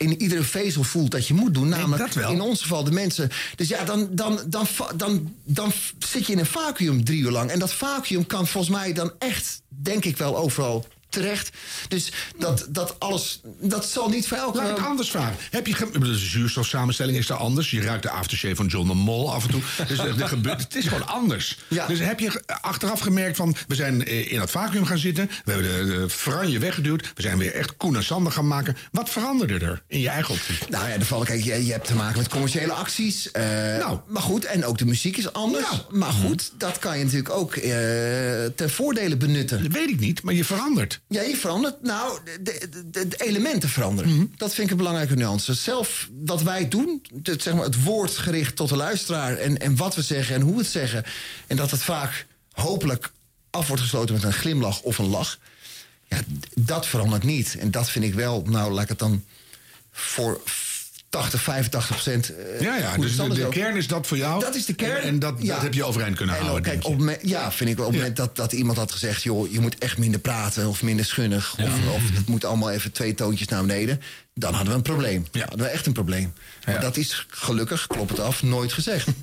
in iedere vezel voelt dat je moet doen. Namelijk in ons geval de mensen. Dus ja, dan, dan, dan, dan, dan zit je in een vacuüm drie uur lang. En dat vacuüm kan volgens mij dan echt, denk ik wel, overal terecht. Dus dat, dat alles, dat zal niet voor elke... Laat ik het anders vragen. Heb je de zuurstofsamenstelling is daar anders. Je ruikt de aftershave van John de Mol af en toe. Dus er, gebeurt, het is gewoon anders. Dus heb je achteraf gemerkt van... we zijn eh, in het vacuüm gaan zitten. We hebben de, de franje weggeduwd. We zijn weer echt Koen en Sander gaan maken. Wat veranderde er in je eigen optiek? Nou ja, de vallen, kijk, je, je hebt te maken met commerciële acties. eh, Nou. Maar goed, en ook de muziek is anders. Maar goed, dat kan je natuurlijk ook eh ten voordele benutten. Dat weet ik niet, maar je verandert. Ja, je verandert. Nou, de, de, de- de elementen veranderen. Dat vind ik een belangrijke nuance. Zelf wat wij doen, het, zeg maar, het woord gericht tot de luisteraar... En, en wat we zeggen en hoe we het zeggen... en dat het vaak hopelijk af wordt gesloten met een glimlach of een lach... ja, dat verandert niet. En dat vind ik wel, nou, laat ik het dan voor 80, 85 procent... eh, Ja, ja, dus de, kern is dat voor jou. Dat is de kern. En, en dat, Ja. dat heb je overeind kunnen En houden. kijk, op moment- ja, vind ik wel. Op het moment dat, dat iemand had gezegd... joh, je moet echt minder praten of minder schunnig... of, of het moet allemaal even twee toontjes naar beneden... dan hadden we een probleem. Hadden we echt een probleem. Maar dat is gelukkig, klopt het af, nooit gezegd.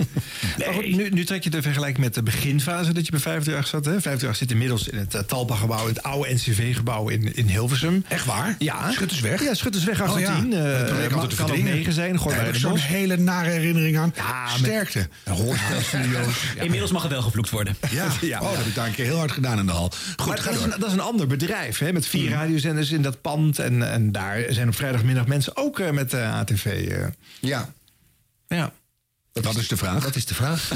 Maar goed, nu, nu trek je de vergelijking met de beginfase dat je bij 538 zat. Hè? 538 zit inmiddels in het uh, Talpa-gebouw, in het oude NCV-gebouw in, in Hilversum. Echt waar? Ja. Schuttersweg? Ja, Schuttersweg Oh ja. 18. Dat eh, altijd te kan ook verdringen. 9 zijn, gooi bij heb de ik zo'n hele nare herinnering aan. Sterkte. Hoorspelstudio's. Inmiddels mag het wel gevloekt worden. Ja, Ja. Oh, dat heb ik daar een keer heel hard gedaan in de hal. Goed, maar dat is, een, dat is een ander bedrijf, hè, met vier radiozenders in dat pand. En, en daar zijn op vrijdagmiddag mensen ook eh, met eh, ATV. Ja. Ja. Dat is de vraag. Dat is de vraag.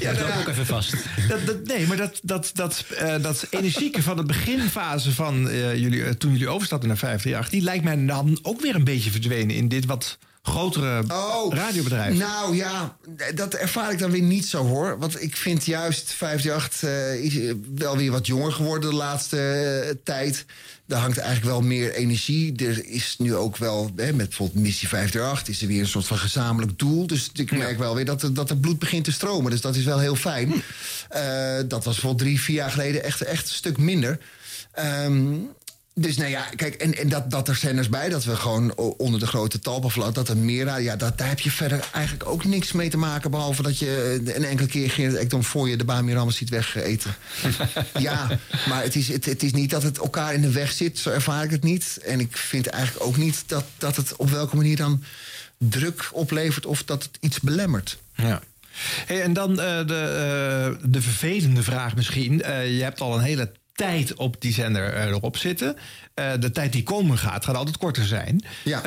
Ja, dat ook even vast. Dat, dat, nee, maar dat, dat, dat, eh, dat energieke van de beginfase van eh, jullie, eh, toen jullie overstapten naar 538, die lijkt mij dan ook weer een beetje verdwenen in dit wat grotere radiobedrijf. Nou ja, dat ervaar ik dan weer niet zo hoor. Want ik vind juist 538 eh, is eh, wel weer wat jonger geworden de laatste tijd. Daar hangt eigenlijk wel meer energie. Er is nu ook wel, hè, met bijvoorbeeld Missie 538... is er weer een soort van gezamenlijk doel. Dus ik merk wel weer dat er, dat er bloed begint te stromen. Dus dat is wel heel fijn. Eh, dat was bijvoorbeeld drie, vier jaar geleden echt, echt een stuk minder. Ehm, Dus nou ja, kijk, en, en dat, dat er zenders bij, dat we gewoon onder de grote talpenvlag, dat er meer, radio- ja, dat, daar heb je verder eigenlijk ook niks mee te maken, behalve dat je een enkele keer Gerrit Ekdom voor je de Bamirammer ziet wegeten. ja, maar het is, het, het is niet dat het elkaar in de weg zit, zo ervaar ik het niet. En ik vind eigenlijk ook niet dat, dat het op welke manier dan druk oplevert of dat het iets belemmert. Ja. Hey, en dan eh, de, eh, de vervelende vraag misschien. Eh, je hebt al een hele tijd op die zender eh, erop zitten. Eh, de tijd die komen gaat, gaat altijd korter zijn. Ja.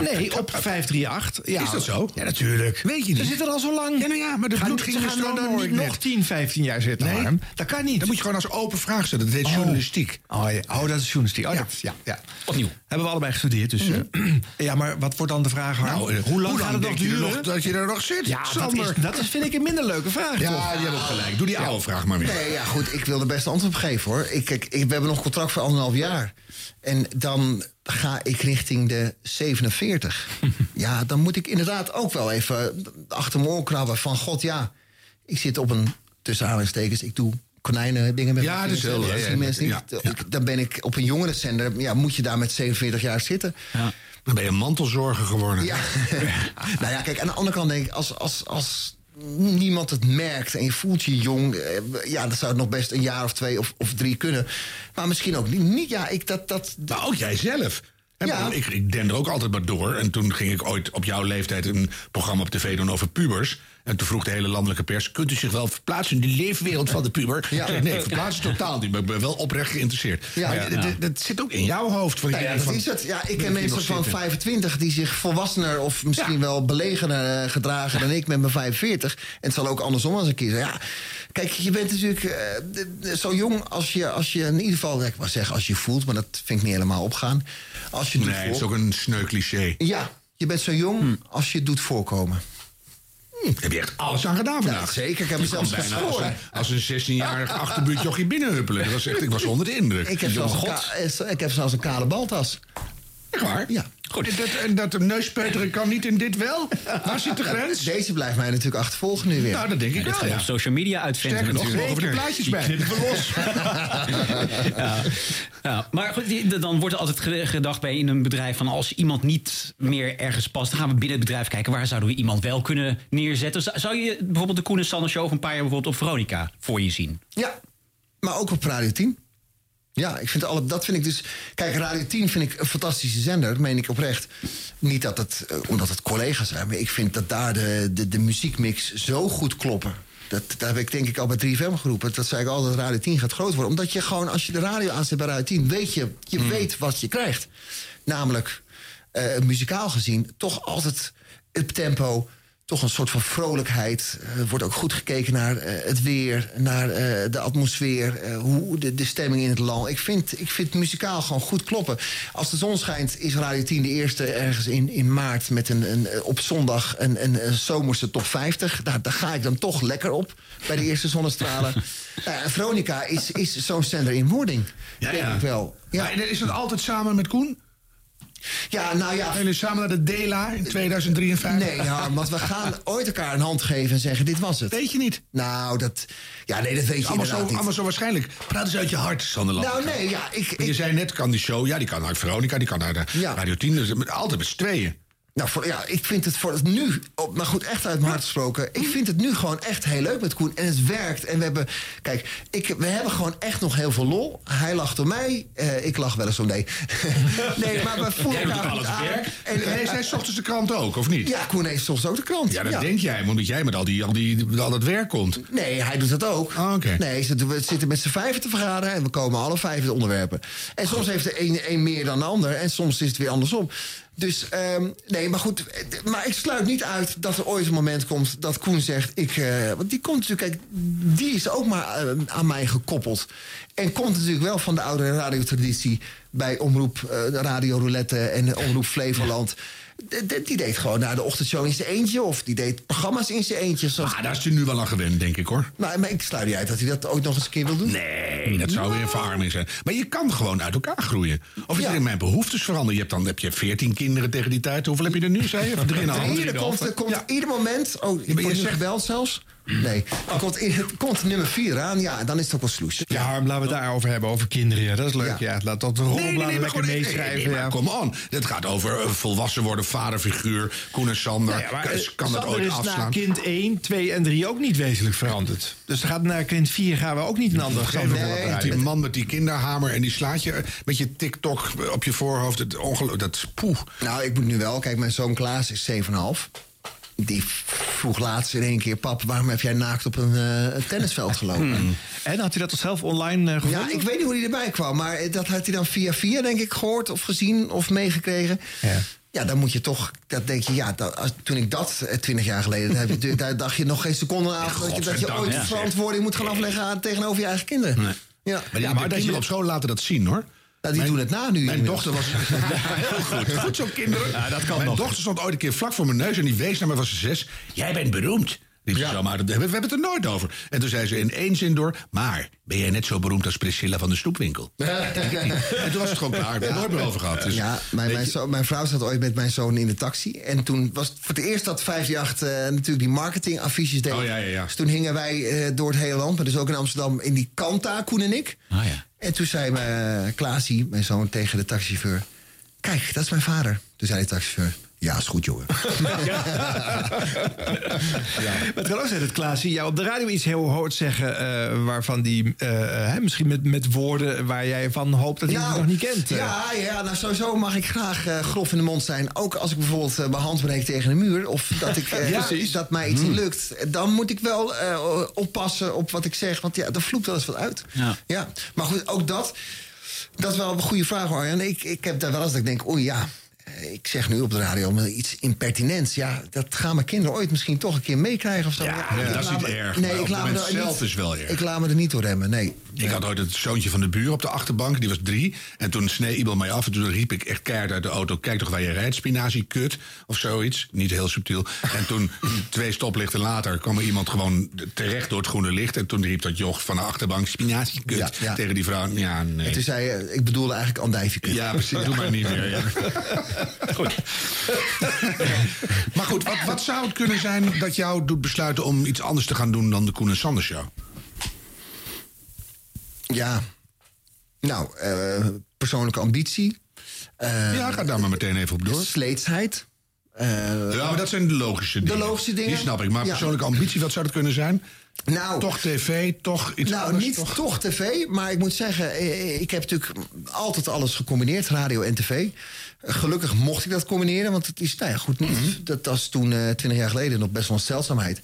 nee, op 538. Ja. Is dat zo? Ja, natuurlijk. Weet je niet. Ze zitten al zo lang. Ja, nou ja, maar de Gaan- bloed ging er gaan stromen, hoor niet nog net. 10, 15 jaar zitten, Nee. Dat kan niet. Dan moet je gewoon als open vraag stellen. Dat heet Oh. journalistiek. Oh, ja. oh, dat is journalistiek. Oh, Ja. Dat, ja, ja. Opnieuw. Hebben we allebei gestudeerd. Dus, eh, ja, maar wat wordt dan de vraag? Nou, hoe lang gaat het nog je duren? nog dat je er nog zit, Ja, dat, Sander? is, dat is, vind ik een minder leuke vraag, Ja, hebben ook gelijk. Doe die oude vraag maar weer. Nee, ja, goed, ik wil er best antwoord op geven hoor. Ik, ik, we hebben nog contract voor anderhalf jaar. En dan ga ik richting de 47. ja, dan moet ik inderdaad ook wel even achter mijn oor krabben van... God, ja, ik zit op een, tussen aanhalingstekens, ik doe konijnen dingen met Ja, vingers. heel leuk. Ja, ja. Dan ben ik op een jongerenzender, ja, moet je daar met 47 jaar zitten. Dan ben je mantelzorger geworden. Ja. nou ja, kijk, aan de andere kant denk ik, als, als, als niemand het merkt en je voelt je jong, eh, ja, dan zou het nog best een jaar of twee of, of drie kunnen. Maar misschien ook niet. niet ja, ik dat. dat Maar ook jij zelf. Hè, Ja. Ik, ik den er ook altijd maar door. En toen ging ik ooit op jouw leeftijd een programma op tv doen over pubers. En toen vroeg de hele landelijke pers... kunt u zich wel verplaatsen in de leefwereld van de puber? Ja. Zei, nee, verplaatsen totaal niet. Maar ik ben wel oprecht geïnteresseerd. Ja. Dat- zit ook in jouw hoofd. Van, Nou ja, dat van- is het. Ja, ik ken mensen van zitten? 25 die zich volwassener of misschien wel belegener eh, gedragen dan ik met mijn 45. En het zal ook andersom als een keer. Ja, kijk, je bent natuurlijk eh, zo jong als je, als je in ieder geval, ik maar zeggen als je voelt, maar dat vind ik niet helemaal opgaan. Als je Nee, het is ook een sneu cliché. Ja, je bent zo jong als je het doet voorkomen. Heb je echt alles aan gedaan vandaag? Ja, zeker. Ik heb mezelf bijna als een, als een 16-jarig achterbuurtjochie binnenhuppelen. Dat was echt, ik was onder de indruk. Ik heb, zelfs een, ik heb zelfs een kale baltas. Echt waar? Ja. Goed. En dat, en dat de neuspeuteren kan niet in dit wel? Waar zit de grens? Deze blijft mij natuurlijk achtervolgen nu weer. Nou, dat denk ik dit wel, ja. op social media uitvinden Sterker nog, natuurlijk. we de plaatjes bij. Die knippen we los. ja. Ja, maar goed, dan wordt er altijd ge- gedacht bij in een bedrijf van als iemand niet meer ergens past, dan gaan we binnen het bedrijf kijken waar zouden we iemand wel kunnen neerzetten. Zou- Zou je bijvoorbeeld de Koen en Sander show van een paar jaar bijvoorbeeld op Veronica voor je zien? Ja, maar ook op Radio 10. Ja, ik vind alle, dat vind ik dus. Kijk, Radio 10 vind ik een fantastische zender, dat meen ik oprecht. Niet dat het, eh, omdat het collega's zijn, maar ik vind dat daar de, de, de muziekmix zo goed kloppen. Dat, dat heb ik denk ik al bij 3FM geroepen. Dat zei ik altijd, Radio 10 gaat groot worden. Omdat je gewoon, als je de radio aanzet bij Radio 10, weet je, je weet wat je krijgt. Namelijk, eh, muzikaal gezien, toch altijd het tempo, toch een soort van vrolijkheid. Eh, Er wordt ook goed gekeken naar eh, het weer, naar eh, de atmosfeer, hoe de, de stemming in het land. Ik vind, ik vind muzikaal gewoon goed kloppen. Als de zon schijnt, is Radio 10 de eerste ergens in, in maart met een, een, op zondag een, een, een zomerse top 50. Daar, daar ga ik dan toch lekker op bij de eerste zonnestralen. ja, Veronica is, is zo'n zender in wording. Ja, denk ja. ik wel. Ja. Maar is dat altijd samen met Koen? Ja, nou ja. Gaan jullie samen naar de Dela in 2053? Nee, ja, want we gaan ooit elkaar een hand geven en zeggen: dit was het. Weet je niet? Nou, dat. Ja, nee, dat weet je allemaal, zo, niet. allemaal zo waarschijnlijk. Praat eens uit je hart, Sander Nou, nee, ja, ik. Je ik zei net, kan die show, ja, die kan naar Veronica, die kan naar de Ja. Radio 10. Dus altijd met z'n tweeën. Nou, voor, ja, ik vind het voor het nu, op, maar goed, echt uit mijn hart gesproken. Ik vind het nu gewoon echt heel leuk met Koen. En het werkt. En we hebben, kijk, ik, we hebben gewoon echt nog heel veel lol. Hij lacht om mij. eh, ik lach wel eens om nee. nee, maar we voelen elkaar goed het aan. werk. En, En hij zei 's ochtends de krant ook, of niet? ja, Koen heeft soms ook de krant. Ja, dat denk jij, omdat jij met al, die, al, die, met al dat werk komt. Nee, hij doet dat ook. Oké. Nee, ze- we zitten met z'n vijven te vergaderen en we komen alle vijf in de onderwerpen. En soms heeft de een, een meer dan de ander en soms is het weer andersom. Dus ehm, nee, maar goed. Maar ik sluit niet uit dat er ooit een moment komt dat Koen zegt: ik, eh, Want die komt natuurlijk, kijk, die is ook maar eh, aan mij gekoppeld. En komt natuurlijk wel van de oude radiotraditie bij Omroep eh, Radio Roulette en Omroep Flevoland. Die deed gewoon naar de ochtendshow in zijn eentje. Of die deed programma's in zijn eentje. Zoals Ah, daar is hij nu wel aan gewend, denk ik hoor. nou, maar ik sluit niet uit dat hij dat ooit nog eens een keer wil doen. Nee, dat zou weer een verarming zijn. Maar je kan gewoon uit elkaar groeien. Of is Ja. er in mijn behoeftes veranderen? Je hebt dan heb je 14 kinderen tegen die tijd. Hoeveel heb je er nu, zei je? Of drieënhalf? Er komt, er komt ieder moment... Oh, je nu zegt- gebeld zelfs. Nee. Komt, in, komt nummer 4 aan, ja, dan is het ook wel sloes. Ja, Harm, laten we het daarover hebben, over kinderen. Ja, dat is leuk. Ja. laat dat de rolbladen lekker gewoon- meeschrijven. nee, nee, maar ja. Kom on. Dit gaat over eh, volwassen worden, vaderfiguur. Koen en Sander. Nou ja, maar, kan, eh, dat Sander ooit is na afslaan? kind 1, 2 en 3 ook niet wezenlijk veranderd. Dus gaat naar kind 4 gaan we ook niet een ander moment, voor die man met die kinderhamer en die slaat je met je TikTok op je voorhoofd. Het ongeluk, dat is poeh. Nou, ik moet nu wel. Kijk, mijn zoon Klaas is 7,5. Die vroeg laatst in één keer... Pap, waarom heb jij naakt op een, eh, tennisveld gelopen? Hmm. En had hij dat toch zelf online eh, gevonden? Ja, ik weet niet hoe hij erbij kwam. Maar dat had hij dan via via, denk ik, gehoord of gezien of meegekregen. Ja. Ja, dan moet je toch, dat denk je, ja, dat, als, toen ik dat eh, twintig jaar geleden, heb je, daar dacht je nog geen seconde aan dat je, dat je ooit ja, verantwoording moet gaan afleggen aan, tegenover je eigen kinderen. Ja. Maar, die, maar kinderen op school laten dat zien hoor. Nou, die doen het na nu. Mijn inmiddels. dochter was. heel goed. Goed zo, kinderen. Ja, dat kan Mijn nog. dochter stond ooit een keer vlak voor mijn neus en die wees naar me, was ze zes. Jij bent beroemd. Riep ze zo, maar we hebben het er nooit over. En toen zei ze in één zin door. Maar ben jij net zo beroemd als Priscilla van de Snoepwinkel? Niet. en toen was het gewoon klaar. We hebben het nooit meer over gehad. Dus, ja, mijn, mijn, zo- mijn vrouw zat ooit met mijn zoon in de taxi. En toen was het voor het eerst dat 538 eh, natuurlijk die marketingaffiches deed. Oh, ja, ja, ja. Dus toen hingen wij eh, door het hele land, maar dus ook in Amsterdam, in die Kanta, Koen en ik. Ah, ja. En toen zei mijn, Klaasie, mijn zoon, tegen de taxichauffeur... Kijk, dat is mijn vader. Toen zei de taxichauffeur... Ja, is goed, jongen. Maar het kan ook zijn dat Klaasie jou op de radio iets heel hoort zeggen... eh, waarvan die eh, hè, misschien met, met woorden waar jij van hoopt dat hij het nog niet kent. eh. Ja, ja, nou sowieso mag ik graag eh, grof in de mond zijn. Ook als ik bijvoorbeeld mijn hand breek tegen een muur. Of dat, ik, eh, Ja, dat- mij iets Hmm. niet lukt. Dan moet ik wel eh, oppassen op wat ik zeg. Want ja, er vloekt wel eens wat uit. Ja. Maar goed, ook dat. Dat is wel een goede vraag, Arjan. Ik, ik heb daar wel eens dat ik denk, oei ja. Ik zeg nu op de radio maar iets impertinents. Ja, dat gaan mijn kinderen ooit misschien toch een keer meekrijgen of zo. Ja, dat is niet erg. Nee, ik laat me er zelf niet, is wel erg. Ik laat me er niet door remmen, nee. Ik had ooit het zoontje van de buur op de achterbank. Die was drie. En toen snee iemand mij af. En toen riep ik echt keihard uit de auto... kijk toch waar je rijdt, spinazie, kut. Of zoiets. Niet heel subtiel. En toen, twee stoplichten later... kwam er iemand gewoon terecht door het groene licht. En toen riep dat joch van de achterbank... spinazie, kut. Ja, ja. Tegen die vrouw. Ja, nee. En toen zei je, ik bedoelde eigenlijk andijvie. kut. Ja, precies. Doe maar niet meer. Ja. Goed. Maar goed, wat, wat zou het kunnen zijn dat jou doet besluiten... om iets anders te gaan doen dan de Koen en Sander Show? Ja. Nou, eh, persoonlijke ambitie. Eh, ja, ga daar maar meteen even op door. Sleetsheid. Eh, Ja, maar dat zijn de logische dingen. logische dingen? Die snap ik. Maar Ja. persoonlijke ambitie, wat zou dat kunnen zijn? Nou, toch tv, toch iets nou, anders? niet toch? tv, maar ik moet zeggen, ik heb natuurlijk altijd alles gecombineerd, radio en tv. Gelukkig mocht ik dat combineren, want het is, nou ja, goed, niet, Mhm. dat was toen twintig jaar geleden nog best wel een stelzaamheid.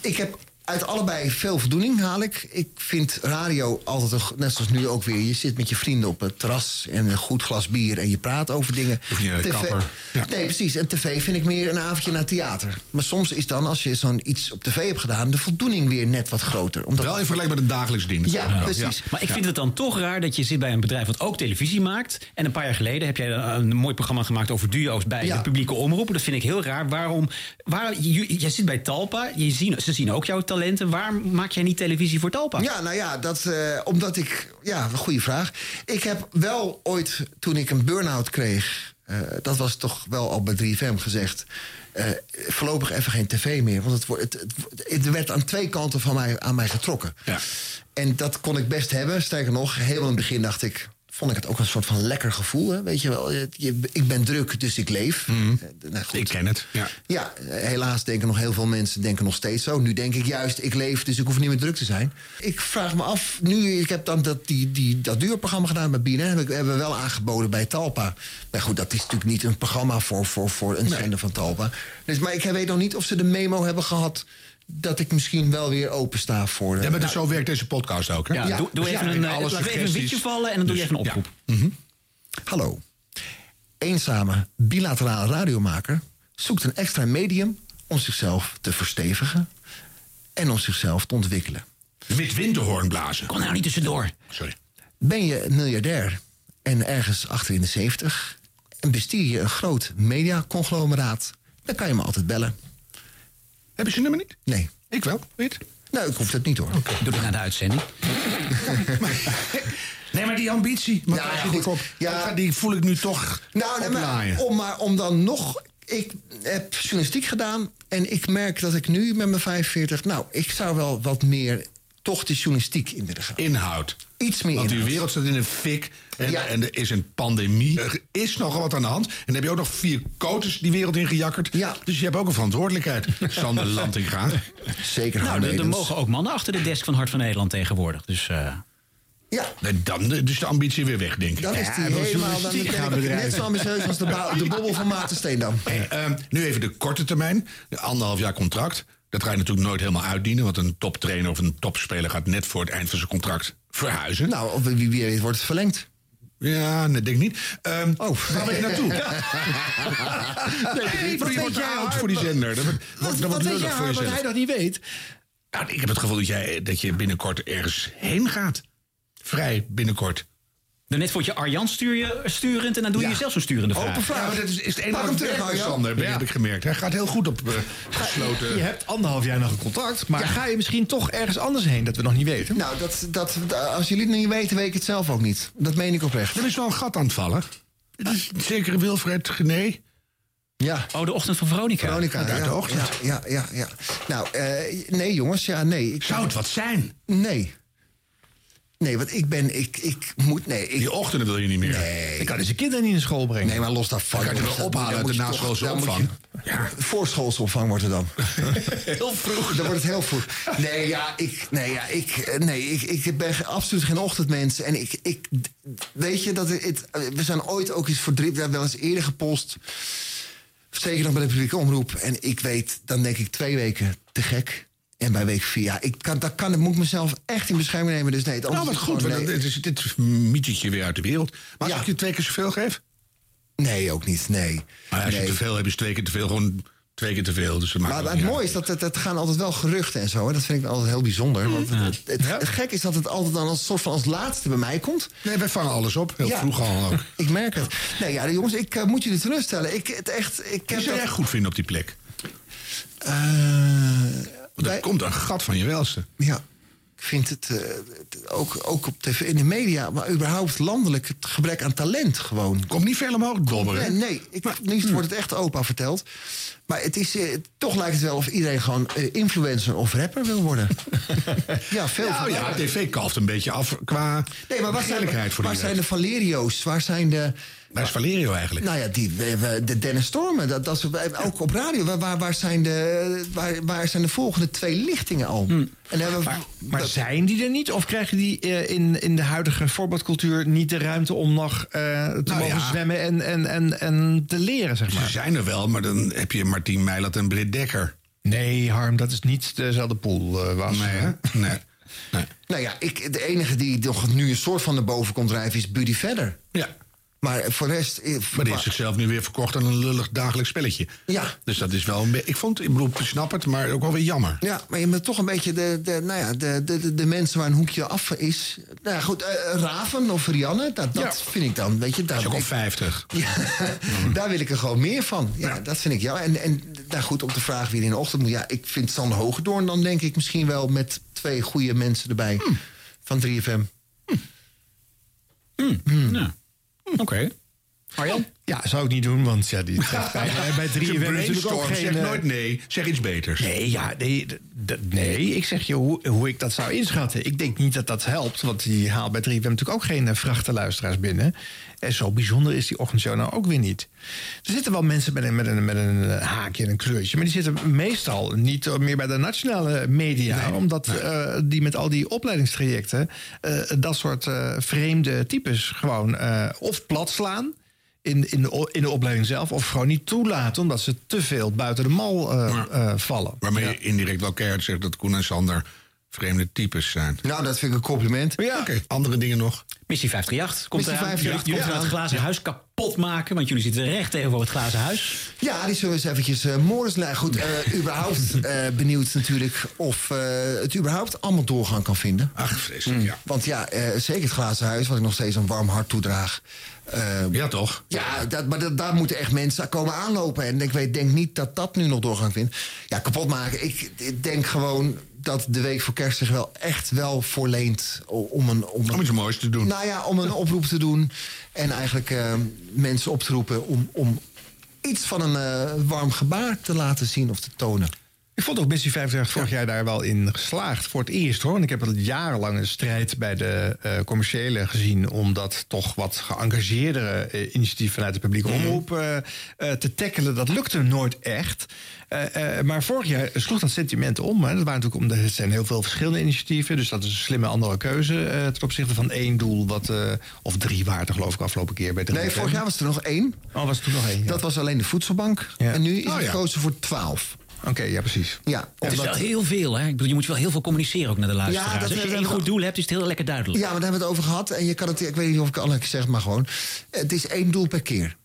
Ik heb uit allebei veel voldoening, haal ik. Ik vind radio altijd, een, net zoals nu ook weer, je zit met je vrienden op het terras en een goed glas bier en je praat over dingen. Je de. Nee, precies. En tv vind ik meer een avondje naar theater. Maar soms is dan, als je zo'n iets op tv hebt gedaan, de voldoening weer net wat groter. Omdat Wel in vergelijking met een dagelijks dienst. Ja, precies. Maar ik vind het dan toch raar dat je zit bij een bedrijf wat ook televisie maakt. En een paar jaar geleden heb jij een mooi programma gemaakt over duo's bij Ja. de publieke omroep. Dat vind ik heel raar. Waarom? Waar, je, jij zit bij Talpa. Je zien, ze zien ook jouw talenten. Waar maak jij niet televisie voor Talpa? Ja, nou ja, dat, eh, omdat ik... Ja, een goede vraag. Ik heb wel ooit, toen ik een burn-out kreeg... eh, dat was toch wel al bij 3FM gezegd... eh, voorlopig even geen tv meer. Want het, wordt- het, het, het werd aan twee kanten van mij, aan mij getrokken. Ja. En dat kon ik best hebben. Sterker nog, heel in het begin dacht ik... vond ik het ook een soort van lekker gevoel. Hè? Weet je wel, je, je- ik ben druk, dus ik leef. Eh, nou. Ik ken het. Ja. Ja, helaas denken nog heel veel mensen denken nog steeds zo. Nu denk ik juist, ik leef, dus ik hoef niet meer druk te zijn. Ik vraag me af, nu, ik heb dan dat, die, die, dat duurprogramma gedaan bij BNN... Heb ik, hebben we wel aangeboden bij Talpa. Maar goed, dat is natuurlijk niet een programma voor, voor, voor een zender van Talpa. Dus, maar ik weet nog niet of ze de memo hebben gehad... dat ik misschien wel weer opensta voor... De, Ja, maar dus zo werkt deze podcast ook. Hè? Ja, doe, doe even ja, een, en eh, alle laat even een witje vallen en dan doe je Dus, even een ja. oproep. Hallo. Eenzame bilaterale radiomaker zoekt een extra medium om zichzelf te verstevigen en om zichzelf te ontwikkelen. Wit winterhoorn blazen. Kom nou niet tussendoor. Sorry. Ben je miljardair en ergens achter in de 70 en bestier je een groot mediaconglomeraat, dan kan je me altijd bellen. Heb je zijn nummer niet? Nee. Ik wel, weet Nou, ik hoef dat niet hoor. Doe het na de uitzending. Nee, maar die ambitie, maar Ja, ja, goed. die, op, Ja. die voel ik nu toch Nou, nee, maar om, maar om dan nog ik heb journalistiek gedaan en ik merk dat ik nu met mijn 45... nou, ik zou wel wat meer toch de journalistiek in willen gaan. Inhoud. Iets meer Want die inhoud. wereld staat in een fik. En, Ja. en er is een pandemie. Er is nogal wat aan de hand. En dan heb je ook nog vier coaches die wereld ingejakkerd. Ja. Dus je hebt ook een verantwoordelijkheid. Sander Lantinga. Zeker. Nou, er, er mogen ook mannen achter de desk van Hart van Nederland tegenwoordig. Dus, eh, Ja. Dan is dus de ambitie weer weg, denk ik. Dan is die helemaal dan ben ik net zo ambitieus als de, de bobbel van Maarten Steendam. Hey, ehm, nu even de korte termijn. De anderhalf jaar contract. Dat ga je natuurlijk nooit helemaal uitdienen. Want een toptrainer of een topspeler gaat net voor het eind van zijn contract verhuizen. Nou, of wie wie weet wordt het verlengd. Ja, nee, denk ik niet. Ehm, oh. Waar ben je naartoe? nee, voor die wordt oud voor die zender. Dat wordt, wordt, dat wordt lullig voor wat jezelf. hij nog niet weet? Ja, ik heb het gevoel dat, jij, dat je binnenkort ergens heen gaat. Vrij binnenkort. Daarnet vond je Arjan stuur je, sturend en dan doe je jezelf zo'n sturende vraag. Ja, maar dat is, is het Pak enige terug. Sander, ben- Ja. heb ik gemerkt. Hij gaat heel goed op eh, gesloten... Je hebt anderhalf jaar nog een contract, maar ga je misschien toch ergens anders heen dat we nog niet weten? Nou, dat, dat, als jullie het niet weten, weet ik het zelf ook niet. Dat meen ik oprecht. Er is wel een gat aan het vallen. Het is zeker Wilfred Gené. Ja. Oh, de ochtend van Veronica. Veronica, Uit ja, de ochtend. Ja, ja, ja. ja. Nou, eh, nee jongens, ja, nee. Ik, Zou het wat zijn? Nee. Nee, want ik ben, ik, ik moet, nee. Ik, Die ochtenden wil je niet meer. Nee. Ik kan dus je kinderen niet naar school brengen. Nee, maar los daarvan. Dan kan je wel ophalen dan uit de moet je toch- naschoolse opvang. Ja. Voorschoolse opvang wordt er dan. heel vroeg. Dan wordt het heel vroeg. Nee, ja, ik, nee, ja, ik, eh, nee, ik, ik ben absoluut geen ochtendmens. En ik, ik weet je dat het, het- we zijn ooit ook eens voor drie, we hebben wel eens eerder gepost. Zeker nog bij de publieke omroep. En ik weet, dan denk ik twee weken te gek. En bij week vier, ja, ik kan, dat kan, ik moet ik mezelf echt in bescherming nemen. Dus nee, het Nou, wat is goed. nee. Dit is dit mietetje weer uit de wereld. Maar als ik je twee keer zoveel geef? Nee, ook niet, nee. Maar als je te veel hebt, is twee keer te veel. Gewoon twee keer te veel. Dus Maar het mooie is dat het, het gaan altijd wel geruchten en zo. Hè. Dat vind ik altijd heel bijzonder. Want het, het, het gek is dat het altijd dan als soort van als laatste bij mij komt. Nee, wij vangen alles op. Heel Ja. vroeg al ook. Ik merk het. Nee, ja, jongens, ik eh, moet jullie teleurstellen. Ik, het echt, ik Wie heb zou jij dat, goed vinden op die plek? eh, Want er komt een gat van je welste. ja, ik vind het, het ook, ook op tv, in de media, maar überhaupt landelijk het gebrek aan talent gewoon. Komt niet veel omhoog dobberen. Nee, nee ik, nu wordt het echt opa verteld. Maar het is, eh, toch lijkt het wel of iedereen gewoon eh, influencer of rapper wil worden. ja, veel Nou ja, tv kalft een beetje af qua Nee, maar waar zijn, waar die zijn de Valerio's? Waar zijn de... Waar is Valerio eigenlijk? Nou ja, die, de Dennis Stormen, dat, dat is ook op radio. Waar, waar, waar, zijn de, waar, waar zijn de volgende twee lichtingen al? En hebben we, Maar, maar zijn die er niet? Of krijgen die eh, in, in de huidige voorbeeldcultuur niet de ruimte om nog eh, te Nou mogen ja. zwemmen en, en, en, en te leren, zeg Ze maar? zijn er wel, maar dan heb je Martien Meijlat en Britt Dekker. Nee, Harm, dat is niet dezelfde pool eh, was. Nee, hè? Nee. nee. nou ja, ik, de enige die nog nu een soort van naar boven komt drijven is Buddy Verder. Ja. Maar voor de rest... eh, Maar die heeft zichzelf nu weer verkocht aan een lullig dagelijks spelletje. Ja. Dus dat is wel een beetje... Ik vond, ik bedoel, ik snap het, maar ook wel weer jammer. Ja, maar je bent toch een beetje de, de, nou ja, de, de, de, mensen waar een hoekje af is. Nou ja, goed, eh, Raven of Rianne, dat, dat vind ik dan, weet je... Daar Dat is ook al ik- 50. Ja, daar wil ik er gewoon meer van. Ja, dat vind ik ja. En, en nou goed, op de vraag wie in de ochtend moet. Ja, ik vind Sander Hogedoorn dan denk ik misschien wel met twee goede mensen erbij. Van 3FM. Ja. Oké. Arjan? Ja, zou ik niet doen, want ja, die bij, bij 3 Je FM natuurlijk ook geen... zeg eh, nooit nee. Zeg iets beters. Nee, ja, nee, nee, ik zeg je hoe, hoe ik dat zou inschatten. Ik denk niet dat dat helpt, want die haalt bij 3FM natuurlijk ook geen eh, vrachtenluisteraars binnen. En zo bijzonder is die ochtendshow nou ook weer niet. Er zitten wel mensen met een, met een, met een eh, haakje en een kleurtje, maar die zitten meestal niet meer bij de nationale media, omdat die met al die opleidingstrajecten dat soort vreemde types gewoon of plat slaan in, in, de, in de opleiding zelf. Of gewoon niet toelaten omdat ze te veel buiten de mal eh, eh, vallen. Waarmee je indirect wel keihard zegt dat Koen en Sander vreemde types zijn. Nou, dat vind ik een compliment. Ja. Oké, andere dingen nog. Missie 538 komt Missie eraan. 538 Jullie komt gaan het glazen huis kapot maken, want jullie zitten recht tegenover het glazen huis. Ja, die zullen we eens eventjes uh. Nou goed, eh, überhaupt eh, benieuwd natuurlijk of eh, het überhaupt allemaal doorgang kan vinden. Ach, vreselijk, ja. Want ja, eh, zeker het glazen huis, wat ik nog steeds een warm hart toedraag. Eh, Ja, toch? Ja, dat, maar dat, daar moeten echt mensen komen aanlopen. En ik weet, denk niet dat dat nu nog doorgang vindt. Ja, kapot maken. Ik, ik denk gewoon dat de week voor kerst zich wel echt wel voorleent om een... Om, een, Om iets moois te doen. Nou ja, om een oproep te doen. En eigenlijk eh, mensen op te roepen om, om iets van een eh, warm gebaar te laten zien of te tonen. Ik vond ook Missie 50 vorig jaar daar wel in geslaagd. Voor het eerst hoor. Ik heb al jarenlang een strijd bij de eh, commerciële gezien. om dat toch wat geëngageerdere eh, initiatief vanuit de publieke omroep eh, te tackelen. Dat lukte nooit echt. Maar vorig jaar sloeg dat sentiment om. Hè. Dat waren natuurlijk om de, het zijn heel veel verschillende initiatieven. Dus dat is een slimme andere keuze ten opzichte van één doel. Wat, of drie waren er geloof ik afgelopen keer bij de Nee, vorig jaar was er nog één. Oh, was er toen nog één? Dat was alleen de voedselbank. En nu is Oh, gekozen voor twaalf. Oké, ja precies. Ja, Het is wel heel veel, hè? Ik bedoel, je moet wel heel veel communiceren ook naar de luisteraars. dat Als je we- goed doel hebt, is het heel lekker duidelijk. Ja, maar daar hebben we het over gehad. En je kan het, ik weet niet of ik het al zeg, maar gewoon. Het is één doel per keer.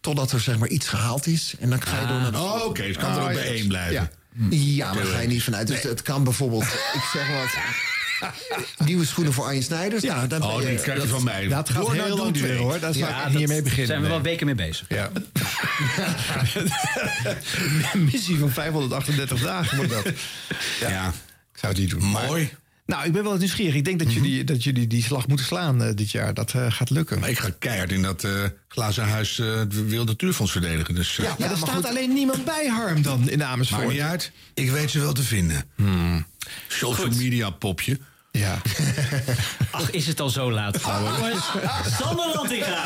Totdat er zeg maar iets gehaald is. En dan ga je door naar de Oh, oké, dus kan er ook bij één blijven. Ja. Ja, maar daar ga je niet vanuit. Dus het kan bijvoorbeeld, ik zeg wat. Nieuwe schoenen voor Arjen Snijders. Ja, daar Oh, die krijg je van mij. Dat gaat Door heel lang duren hoor. Daar Ja, ik hiermee dat beginnen. zijn we wel weken mee bezig. Ja. Missie van 538 dagen wordt dat. Ja. Ik zou het niet doen. Mooi. Nou, ik ben wel nieuwsgierig. Ik denk dat jullie, dat jullie die slag moeten slaan eh, dit jaar. Dat eh, gaat lukken. Maar ik ga keihard in dat eh, glazen huis het Wilde Natuurfonds verdedigen. Dus, Ja, maar er staat alleen niemand bij Harm dan in Amersfoort. Maakt niet uit. Ik weet ze wel te vinden. Social media popje. Ja. Ach, is het al zo laat, trouwens? Sander Lantinga!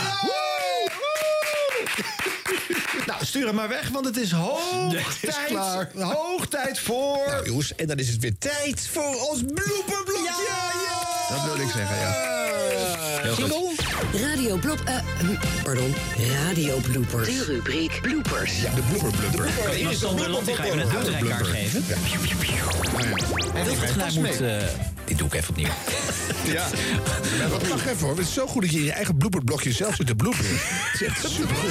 Nou, stuur hem maar weg, want het is hoog Nee, het is tijd. klaar. Hoog tijd voor. Nou jongens, en dan is het weer tijd voor ons blooperblokje. Dat wilde ik zeggen, ja. Heel goed. Radio Blop... eh, hm, pardon, Radio Bloopers. De rubriek Bloopers. Ja, de blooper blooper. Kan iemand Sander Lantinga even een uitrijkaart geven? Hij wil het geluid moet... eh, dit doe ik even opnieuw. Ja. Maar wat mag even hoor. Het is zo goed dat je in je eigen blooperblokje zelf zit te bloeperen. Het is echt supergoed.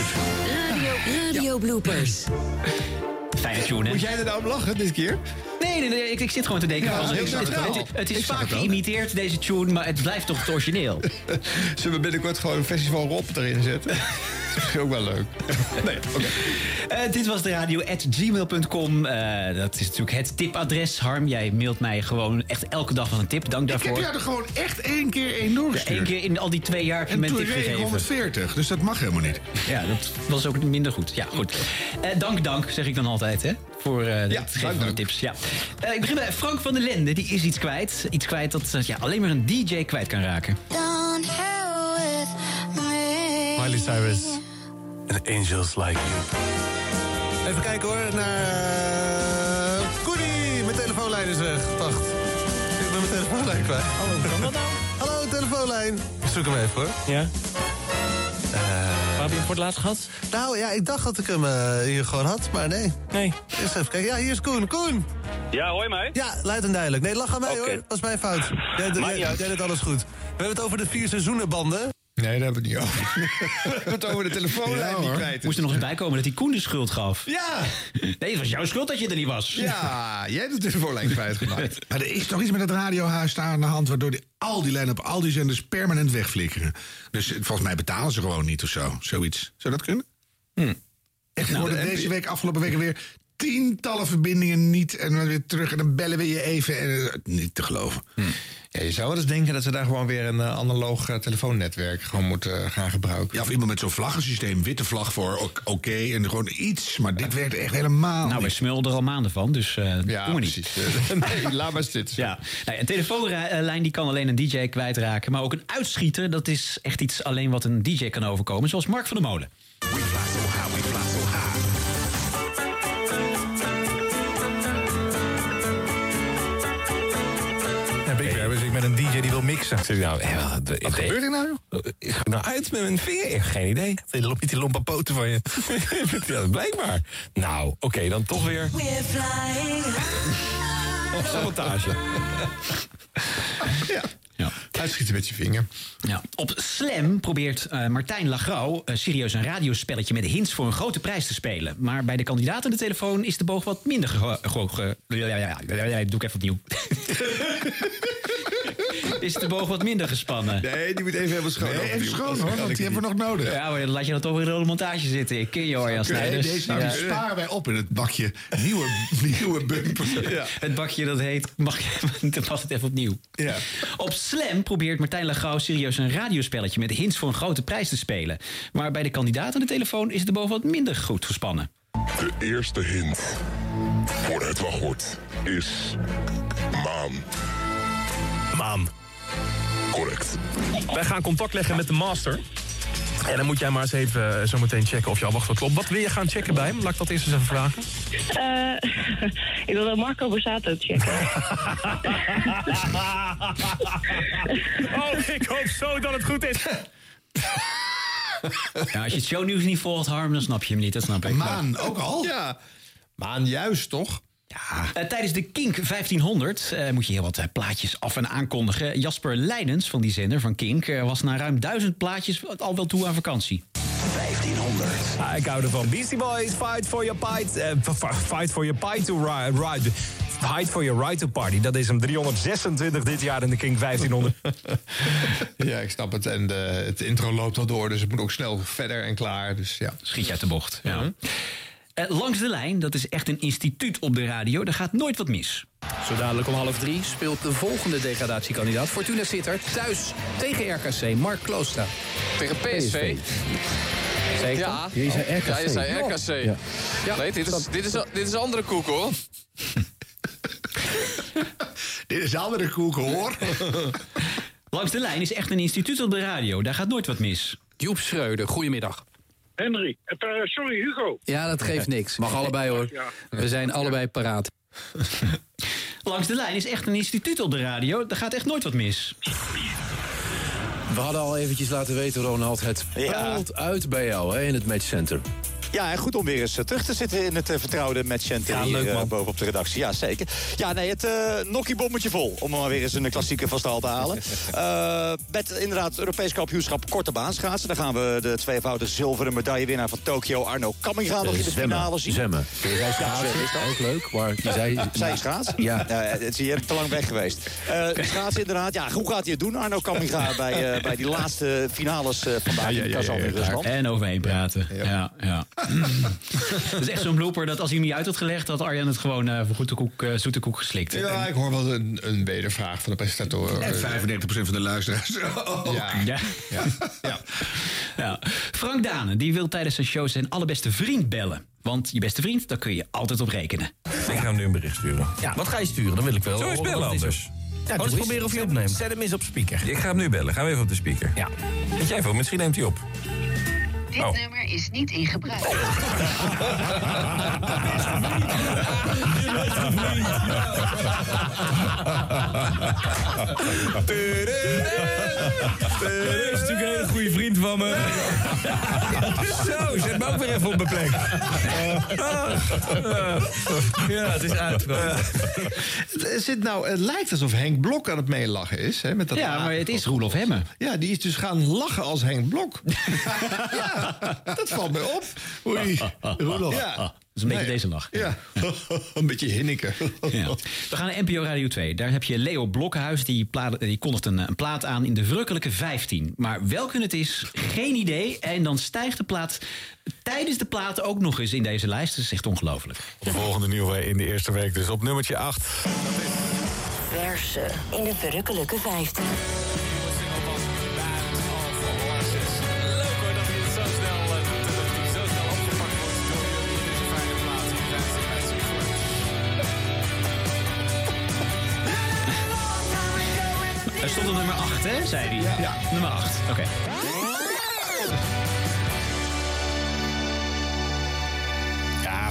Radio, Radio Bloopers. Fijne tune, hè? Moet jij er nou om lachen dit keer? Nee, nee, nee ik, ik zit gewoon te denken. Ja, van, ik het, het Ik is vaak geïmiteerd, deze tune, maar het blijft toch het origineel. Zullen we binnenkort gewoon een festival Rob erin zetten? Dat is ook wel leuk. Nee, oké. Eh, dit was de radio at gmail.com. Eh, dat is natuurlijk het tipadres. Harm, jij mailt mij gewoon echt elke dag van een tip. Dank Ik heb daarvoor. jou er gewoon echt één keer één Ja, doorgestuurd. Eén keer in al die twee jaar heb je En toen tip reed ik gegeven. 140, dus dat mag helemaal niet. Ja, dat was ook minder goed. Ja, goed. Eh, dank, dank, zeg ik dan altijd, hè? Voor eh Ja, het geven van de tips. Ja. Eh, ik begin bij Frank van der Lende. Die is iets kwijt. Iets kwijt dat ja, alleen maar een DJ kwijt kan raken. Here with me. Miley Cyrus. And angels like you. Even kijken hoor naar uh, Koenie. Mijn telefoonlijn is weg. Wacht. Ik ben mijn telefoonlijn kwijt. Hallo, kan dat nou? Hallo, telefoonlijn. Ik zoek hem even hoor. Ja? Waar heb je hem voor het laatst gehad? Nou ja, ik dacht dat ik hem eh, hier gewoon had, maar nee. Nee. Eerst even kijken. Ja, hier is Koen. Koen! Ja, hoor je mij? Ja, luid en duidelijk. Nee, lach aan mij hoor. Dat is mijn fout. Jij deed alles goed. We hebben het over de vier seizoenenbanden. Nee, daar hebben we het niet over. we hebben het over de telefoonlijn die kwijt is. Moest er nog eens bij komen dat hij Koen de schuld gaf. Ja! Nee, het was jouw schuld dat je er niet was. Ja, jij hebt de telefoonlijn kwijtgemaakt. Maar er is toch iets met het radiohuis daar aan de hand... waardoor die, al die lijnen op al die zenders permanent wegflikkeren. Dus eh, volgens mij betalen ze gewoon niet of zo. Zoiets. Zou dat kunnen? Echt, er Nou, worden de deze week, afgelopen weken weer... tientallen verbindingen niet en dan weer terug... en dan bellen we je even. En, eh, niet te geloven. Ja, je zou wel eens denken dat ze daar gewoon weer een eh, analoog eh, telefoonnetwerk gewoon moeten eh, gaan gebruiken. Ja, of iemand met zo'n vlaggensysteem. Witte vlag voor ok- oké en gewoon iets. Maar dit werkt echt helemaal Nou, we niet. smulden er al maanden van, dus eh Ja, doen we niet. precies. Nee, laat maar zitten. Ja, nou, een telefoonlijn die kan alleen een DJ kwijtraken. Maar ook een uitschieter, dat is echt iets alleen wat een DJ kan overkomen. Zoals Mark van der Molen. Met een DJ die wil mixen. Ik zeg, nou, hé, wat, Wat gebeurt er nou? Ik ga nou uit met mijn vinger. Ik heb geen idee. Niet die lompe poten van je. ja, blijkbaar. Nou, oké, dan toch weer. We're flying Sabotage. Ja. Uitschieten met je vinger. Ja. Op Slam probeert eh, Martijn Lagrau eh, serieus een radiospelletje met hints voor een grote prijs te spelen. Maar bij de kandidaat aan de telefoon is de boog wat minder ge- ge- ge- ja, ja, ja, ja, ja, ja, doe ik even opnieuw. is de boog wat minder gespannen. Nee, die moet even helemaal schoon. Nee, even schoon hoor, want die hebben we nog nodig. Ja, maar dan laat je dat toch weer in de montage zitten. Ik ken je hoor, Jan Nee, Snijders. deze nou, Ja. die sparen wij op in het bakje nieuwe, nieuwe bumper. Het bakje dat heet, mag je, dan past het even opnieuw. Ja. Op Slam probeert Martijn Lagau serieus een radiospelletje met hints voor een grote prijs te spelen. Maar bij de kandidaat aan de telefoon is het de boven wat minder goed gespannen. De eerste hint voor het wachtwoord is maan. Maan. Correct. Wij gaan contact leggen met de master. En dan moet jij maar eens even eh, zo meteen checken of jouw wachtwoord klopt. Wat wil je gaan checken bij hem? Laat ik dat eerst eens even vragen. Eh, ik wil wel Marco Borsato checken. oh, ik hoop zo dat het goed is. Ja, als je het shownieuws niet volgt, Harm, dan snap je hem niet. Dat snap ik. Maan ook al? Ja. Maan juist, toch? Eh, tijdens de Kink 1500 eh, moet je heel wat eh, plaatjes af en aankondigen. Jasper Leidens van die zender van Kink eh, was na ruim duizend plaatjes al wel toe aan vakantie. 1500. Ah, ik hou ervan. Beastie Boys, fight for your pie. fight for your pie to ri- ride. Fight for your right to party. Dat is hem 326 dit jaar in de King 1500. Ja, ik snap het. En de, het intro loopt al door, dus het moet ook snel verder en klaar. Dus ja. Schiet je uit de bocht. Ja. Eh, langs de lijn, dat is echt een instituut op de radio. Daar gaat nooit wat mis. Zo dadelijk om half drie speelt de volgende degradatiekandidaat Fortuna Sittard thuis tegen RKC. Mark Kloostra. Tegen PSV. Zeker? Ja. Je zei RKC. Ja, je zei. RKC. Ja. Ja. Nee, dit is, dit, is, dit is een andere koek hoor. Dit is een andere koek hoor. Langs de lijn is echt een instituut op de radio. Daar gaat nooit wat mis. Joep Schreuder, goedemiddag. Henry, eh, sorry Hugo. Ja, dat geeft niks. Mag allebei hoor. Ja. We zijn allebei paraat. Langs de lijn is echt een instituut op de radio. Daar gaat echt nooit wat mis. We hadden al eventjes laten weten, Ronald. Het puilt uit bij jou hè, in het matchcenter. Ja, en goed om weer eens eh, terug te zitten in het eh, vertrouwde matchcenter Ja, hier leuk, eh, man. boven op de redactie. Ja, zeker. Ja, nee, het uh, nokkiebommetje vol, om maar weer eens een klassieke van stal te halen. Eh, met inderdaad het Europees kampioenschap korte baan schaatsen. Dan gaan we de tweevoudige zilveren medaillewinnaar van Tokio, Arno Kamminga, nog in de Zwemmen, finale zien. Zwemmen. Jij schaatsen, Ja, is dat. ook leuk. Maar je zei... Zij schaats? Ja. het zie je te lang weg geweest. Eh schaatsen inderdaad. Ja, hoe gaat hij het doen, Arno Kamminga, bij, eh, bij die laatste finales eh, vandaag in Kazan in Rusland? En overheen praten. Ja, ja. Het is echt zo'n blooper dat als hij hem niet uit had gelegd... had Arjan het gewoon eh, voor goede koek, eh, zoete koek geslikt. Ja, ik hoor wel een, een wedervraag van de presentator. En 95% van de luisteraars. Ja. Ja. Ja. Ja. Frank Dane die wil tijdens zijn show zijn allerbeste vriend bellen. Want je beste vriend, daar kun je altijd op rekenen. Ik ga hem nu een bericht sturen. Ja. Wat ga je sturen? Dan wil ik wel. Zo horen bellen is. anders. Ja, Oh, eens proberen of je opneemt. Zet hem eens op speaker. Ik ga hem nu bellen. Gaan we even op de speaker. Ja. Weet jij veel? Misschien neemt hij op. Dit Oh. nummer is niet in gebruik. Dat is natuurlijk een hele goede vriend van me. Zo, zet me ook weer even op mijn plek. Ja, het is uit. Het, zit nou, het lijkt alsof Henk Blok aan het meelachen is. Hè, met dat Ja, maar het is Roelof Hemmen. Ja, die is dus gaan lachen als Henk Blok. ja, dat valt mij op. Oei, Roelof. Ja. Dat is een beetje Nee. deze lach. Ja, een beetje hinniken. Ja. We gaan naar NPO Radio 2. Daar heb je Leo Blokhuis. Die, plaat, die kondigt een, een plaat aan in de verrukkelijke 15. Maar welke het is, geen idee. En dan stijgt de plaat tijdens de plaat ook nog eens in deze lijst. Dat is echt ongelooflijk. De volgende nieuwe in de eerste week, dus op nummertje 8. Verse in de verrukkelijke 15. Stond op nummer 8, hè, zei hij? Ja. Nummer 8, oké.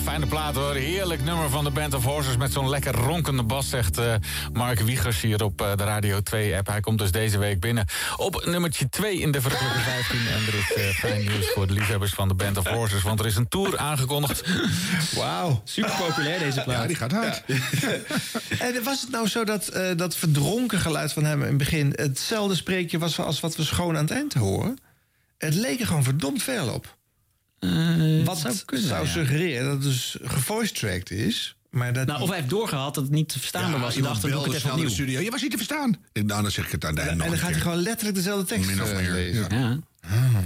Fijne plaat hoor. Heerlijk nummer van de Band of Horses met zo'n lekker ronkende bas, zegt eh, Mark Wiegers hier op eh, de Radio 2-app. Hij komt dus deze week binnen op nummertje 2 in de verrukkelijke 15. En er is eh, fijn nieuws voor de liefhebbers van de Band of Horses, want er is een tour aangekondigd. Wauw. Super populair deze plaat. Ja, die gaat hard. en was het nou zo dat dat, eh, dat verdronken geluid van hem in het begin... hetzelfde spreekje was als wat we schoon aan het eind horen? Het leek er gewoon verdomd veel op. wat zou zou, kunnen, ja. suggereren dat het dus gevoice-tracked is... Maar dat nou, of hij heeft doorgehad dat het niet te verstaan was. Iemand dacht, doe ik het de opnieuw. studio. Je was niet te verstaan. Ik nou, dan zeg ik het aan de einde En dan gaat hij gewoon letterlijk dezelfde tekst Min of eh, meer, lezen. Ja.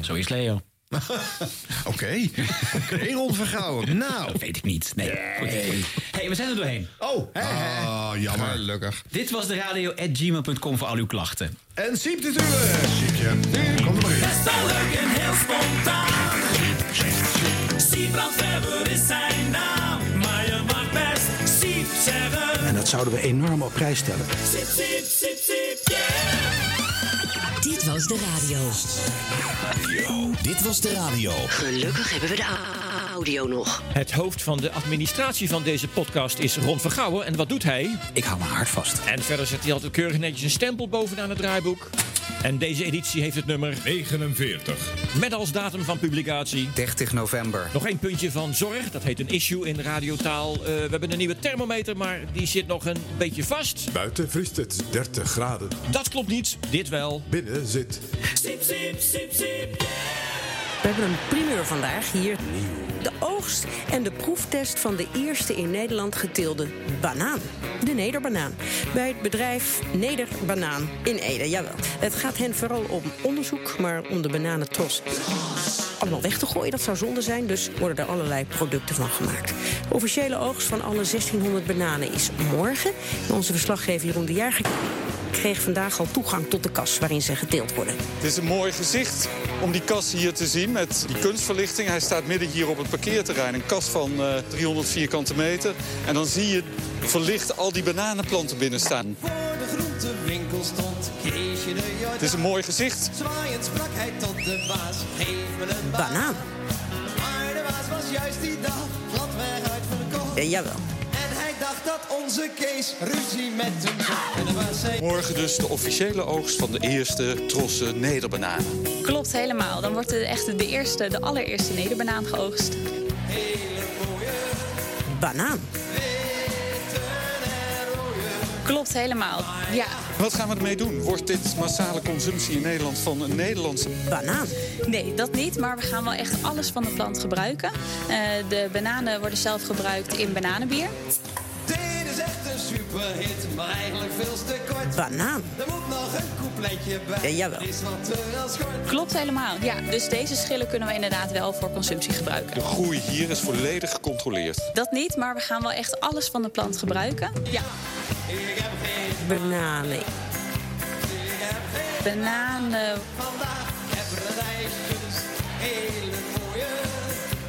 Zo is Leo. Oké, oké, Ron Vergouwen. Nou. Dat weet ik niet. Nee. Goed. Hey, we zijn er doorheen. Oh, hè, hè. Ah, jammer. Gelukkig. Dit was de radio.gmail.com voor al uw klachten. En Siep natuurlijk. Siepje, kom er maar in. Best wel leuk en heel spontaan. Siebrand Weber is zijn naam. Maar je mag best Siep zeggen. En dat zouden we enorm op prijs stellen. Siep, siep, siep, siep, yeah. Dit was de radio. Dit was de radio. Gelukkig hebben we de audio nog. Het hoofd van de administratie van deze podcast is Ron Vergouwen. En wat doet hij? Ik hou mijn hart vast. En verder zet hij altijd keurig netjes een stempel bovenaan het draaiboek. En deze editie heeft het nummer 49. met als datum van publicatie. 30 november. Nog één puntje van zorg, dat heet een issue in radiotaal. Eh, we hebben een nieuwe thermometer, maar die zit nog een beetje vast. Buiten vriest het 30 graden. Dat klopt niet, dit wel. Binnen zit Siep, siep, siep, siep, We hebben een primeur vandaag hier. De oogst en de proeftest van de eerste in Nederland geteelde banaan. De nederbanaan. Bij het bedrijf Nederbanaan in Ede, jawel. Het gaat hen vooral om onderzoek, maar om de bananentros allemaal weg te gooien. Dat zou zonde zijn, dus worden er allerlei producten van gemaakt. De officiële oogst van alle 1600 bananen is morgen. En onze verslaggever Jeroen de Jager kreeg vandaag al toegang tot de kas waarin ze geteeld worden. Het is een mooi gezicht om die kas hier te zien met die kunstverlichting. Hij staat midden hier op het parkeerterrein. Een kas van eh, 300 vierkante meter. En dan zie je verlicht al die bananenplanten binnen staan. Voor de groentewinkel stond Keesje de Jordaan. Het is een mooi gezicht. Zwaaiend sprak hij tot de baas. Geef me een Banaan. Maar de baas was juist die dag gladweg uitverkocht. Ja, jawel. Hij dacht dat onze Kees ruzie met hem. En. Morgen dus de officiële oogst van de eerste trossen nederbananen. Klopt helemaal. Dan wordt de, echt de eerste, de allereerste nederbanaan geoogst. Banaan. Klopt helemaal. Ja. Wat gaan we ermee doen? Wordt dit massale consumptie in Nederland van een Nederlandse banaan? Nee, dat niet. Maar we gaan wel echt alles van de plant gebruiken. Eh, de bananen worden zelf gebruikt in bananenbier. Dit is echt een superhit, maar eigenlijk veel te kort. Banaan. Er moet nog een coupletje bij. Ja, jawel. Is wat. Klopt helemaal. Ja, dus deze schillen kunnen we inderdaad wel voor consumptie gebruiken. De groei hier is volledig gecontroleerd. Dat niet, maar we gaan wel echt alles van de plant gebruiken. Ja. Bananen. Bananen.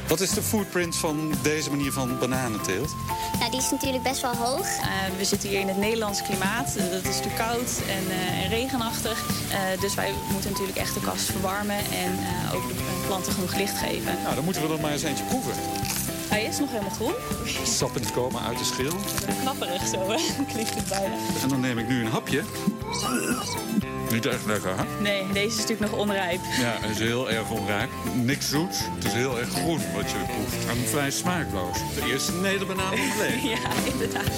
Wat is de footprint van deze manier van bananenteelt? Nou, die is natuurlijk best wel hoog. we zitten hier in het Nederlandse klimaat. Eh, dat is natuurlijk koud en, eh, en regenachtig. Eh, dus wij moeten natuurlijk echt de kast verwarmen en eh, ook de planten genoeg licht geven. Nou, dan moeten we er maar eens eentje proeven. Hij is nog helemaal groen. Sappen die komen uit de schil. Knapperig zo, hè? klinkt het bijna. En dan neem ik nu een hapje. Niet echt lekker, hè? Nee, deze is natuurlijk nog onrijp. Ja, het is heel erg onrijp. Niks zoets. Het is heel erg groen wat je proeft. En vrij smaakloos. De eerste nederbanaan van leven. ja, inderdaad.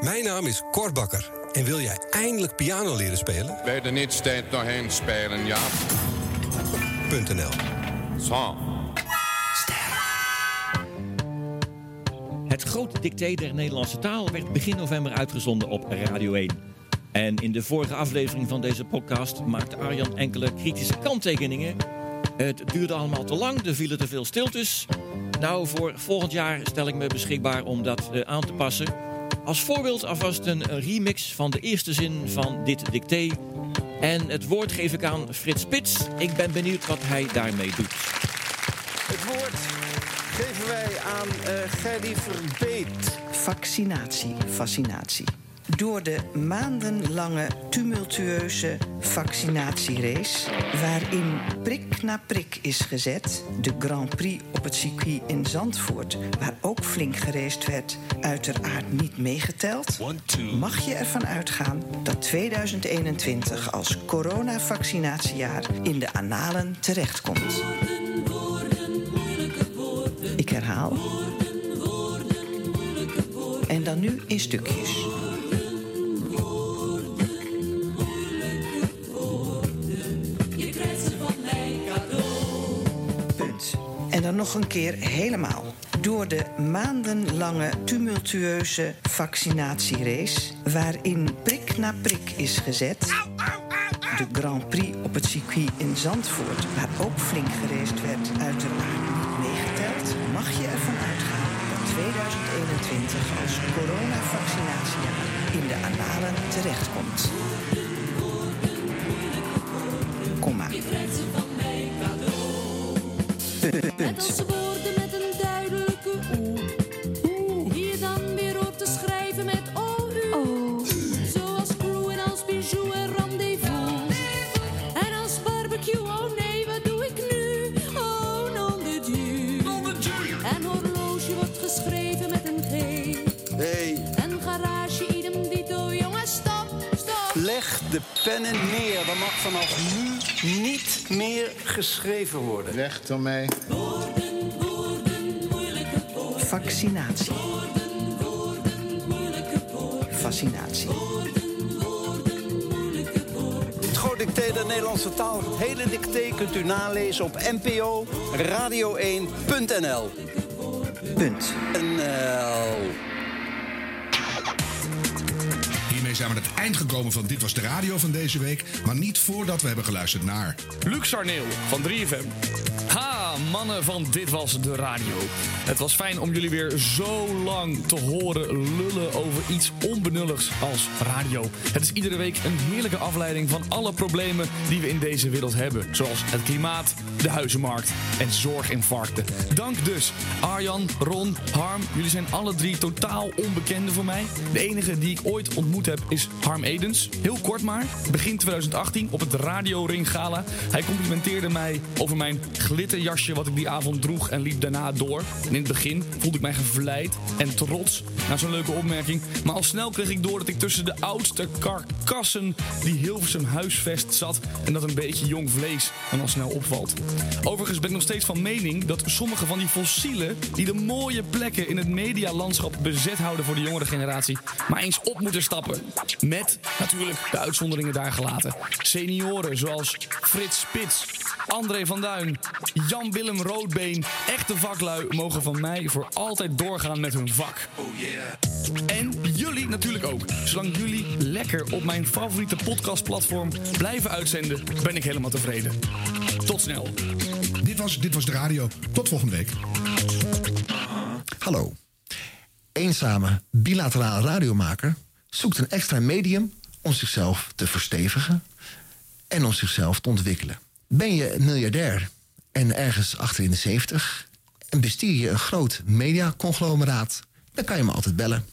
Mijn naam is Cor Bakker. En wil jij eindelijk piano leren spelen? Bij de niet steeds nog heen spelen, ja. .nl Zo. Het grote dicté der Nederlandse taal werd begin november uitgezonden op Radio 1. En in de vorige aflevering van deze podcast maakte Arjan enkele kritische kanttekeningen. Het duurde allemaal te lang, er vielen te veel stiltes. Nou, voor volgend jaar stel ik me beschikbaar om dat eh, aan te passen. Als voorbeeld alvast een remix van de eerste zin van dit dicté. En het woord geef ik aan Frits Spits. Ik ben benieuwd wat hij daarmee doet. Het woord geven wij aan uh, Gerdy Verbeet. Vaccinatie, fascinatie. Door de maandenlange tumultueuze vaccinatierace, waarin prik na prik is gezet, de Grand Prix op het circuit in Zandvoort, waar ook flink gereest werd, uiteraard niet meegeteld, mag je ervan uitgaan dat 2021 als coronavaccinatiejaar in de analen terechtkomt. Ik herhaal. En dan nu in stukjes. Nog een keer helemaal. Door de maandenlange tumultueuze vaccinatierace... waarin prik na prik is gezet... de Grand Prix op het circuit in Zandvoort... waar ook flink gereest werd, uiteraard meegeteld... mag je ervan uitgaan dat 2021 als coronavaccinatiejaar... in de analen terechtkomt. Vanaf nu niet meer geschreven worden. Weg ermee. Vaccinatie. Fascinatie. Het groot dicté der Nederlandse taal. Het hele dicté kunt u nalezen op npo radio1.nl. Punt. Zijn aan het eind gekomen van Dit Was De Radio van deze week. Maar niet voordat we hebben geluisterd naar... Luc Arneel van 3FM. Ha, mannen van Dit Was De Radio. Het was fijn om jullie weer zo lang te horen lullen over iets onbenulligs als radio. Het is iedere week een heerlijke afleiding van alle problemen die we in deze wereld hebben. Zoals het klimaat, de huizenmarkt en zorginfarcten. Dank dus Arjan, Ron, Harm. Jullie zijn alle drie totaal onbekenden voor mij. De enige die ik ooit ontmoet heb is Harm Edens. Heel kort maar. Begin 2018 op het Radio Ring Gala. Hij complimenteerde mij over mijn glitterjasje wat ik die avond droeg en liep daarna door. En in het begin voelde ik mij gevleid en trots na zo'n leuke opmerking. Maar al snel kreeg ik door dat ik tussen de oudste karkassen die Hilversum huisvest zat. En dat een beetje jong vlees dan al snel opvalt. Overigens ben ik nog steeds van mening dat sommige van die fossielen... die de mooie plekken in het medialandschap bezet houden voor de jongere generatie... maar eens op moeten stappen. Met, natuurlijk, de uitzonderingen daar gelaten. Senioren zoals Frits Spits, André van Duin, Jan-Willem Roodbeen... echte vaklui mogen van mij voor altijd doorgaan met hun vak. En jullie natuurlijk ook. Zolang jullie lekker op mijn favoriete podcastplatform blijven uitzenden... ben ik helemaal tevreden. Tot snel. Dit was, dit was de radio. Tot volgende week. Hallo. Eenzame bilaterale radiomaker zoekt een extra medium om zichzelf te verstevigen en om zichzelf te ontwikkelen. Ben je miljardair en ergens achter in de 70 en bestier je een groot mediaconglomeraat, dan kan je me altijd bellen.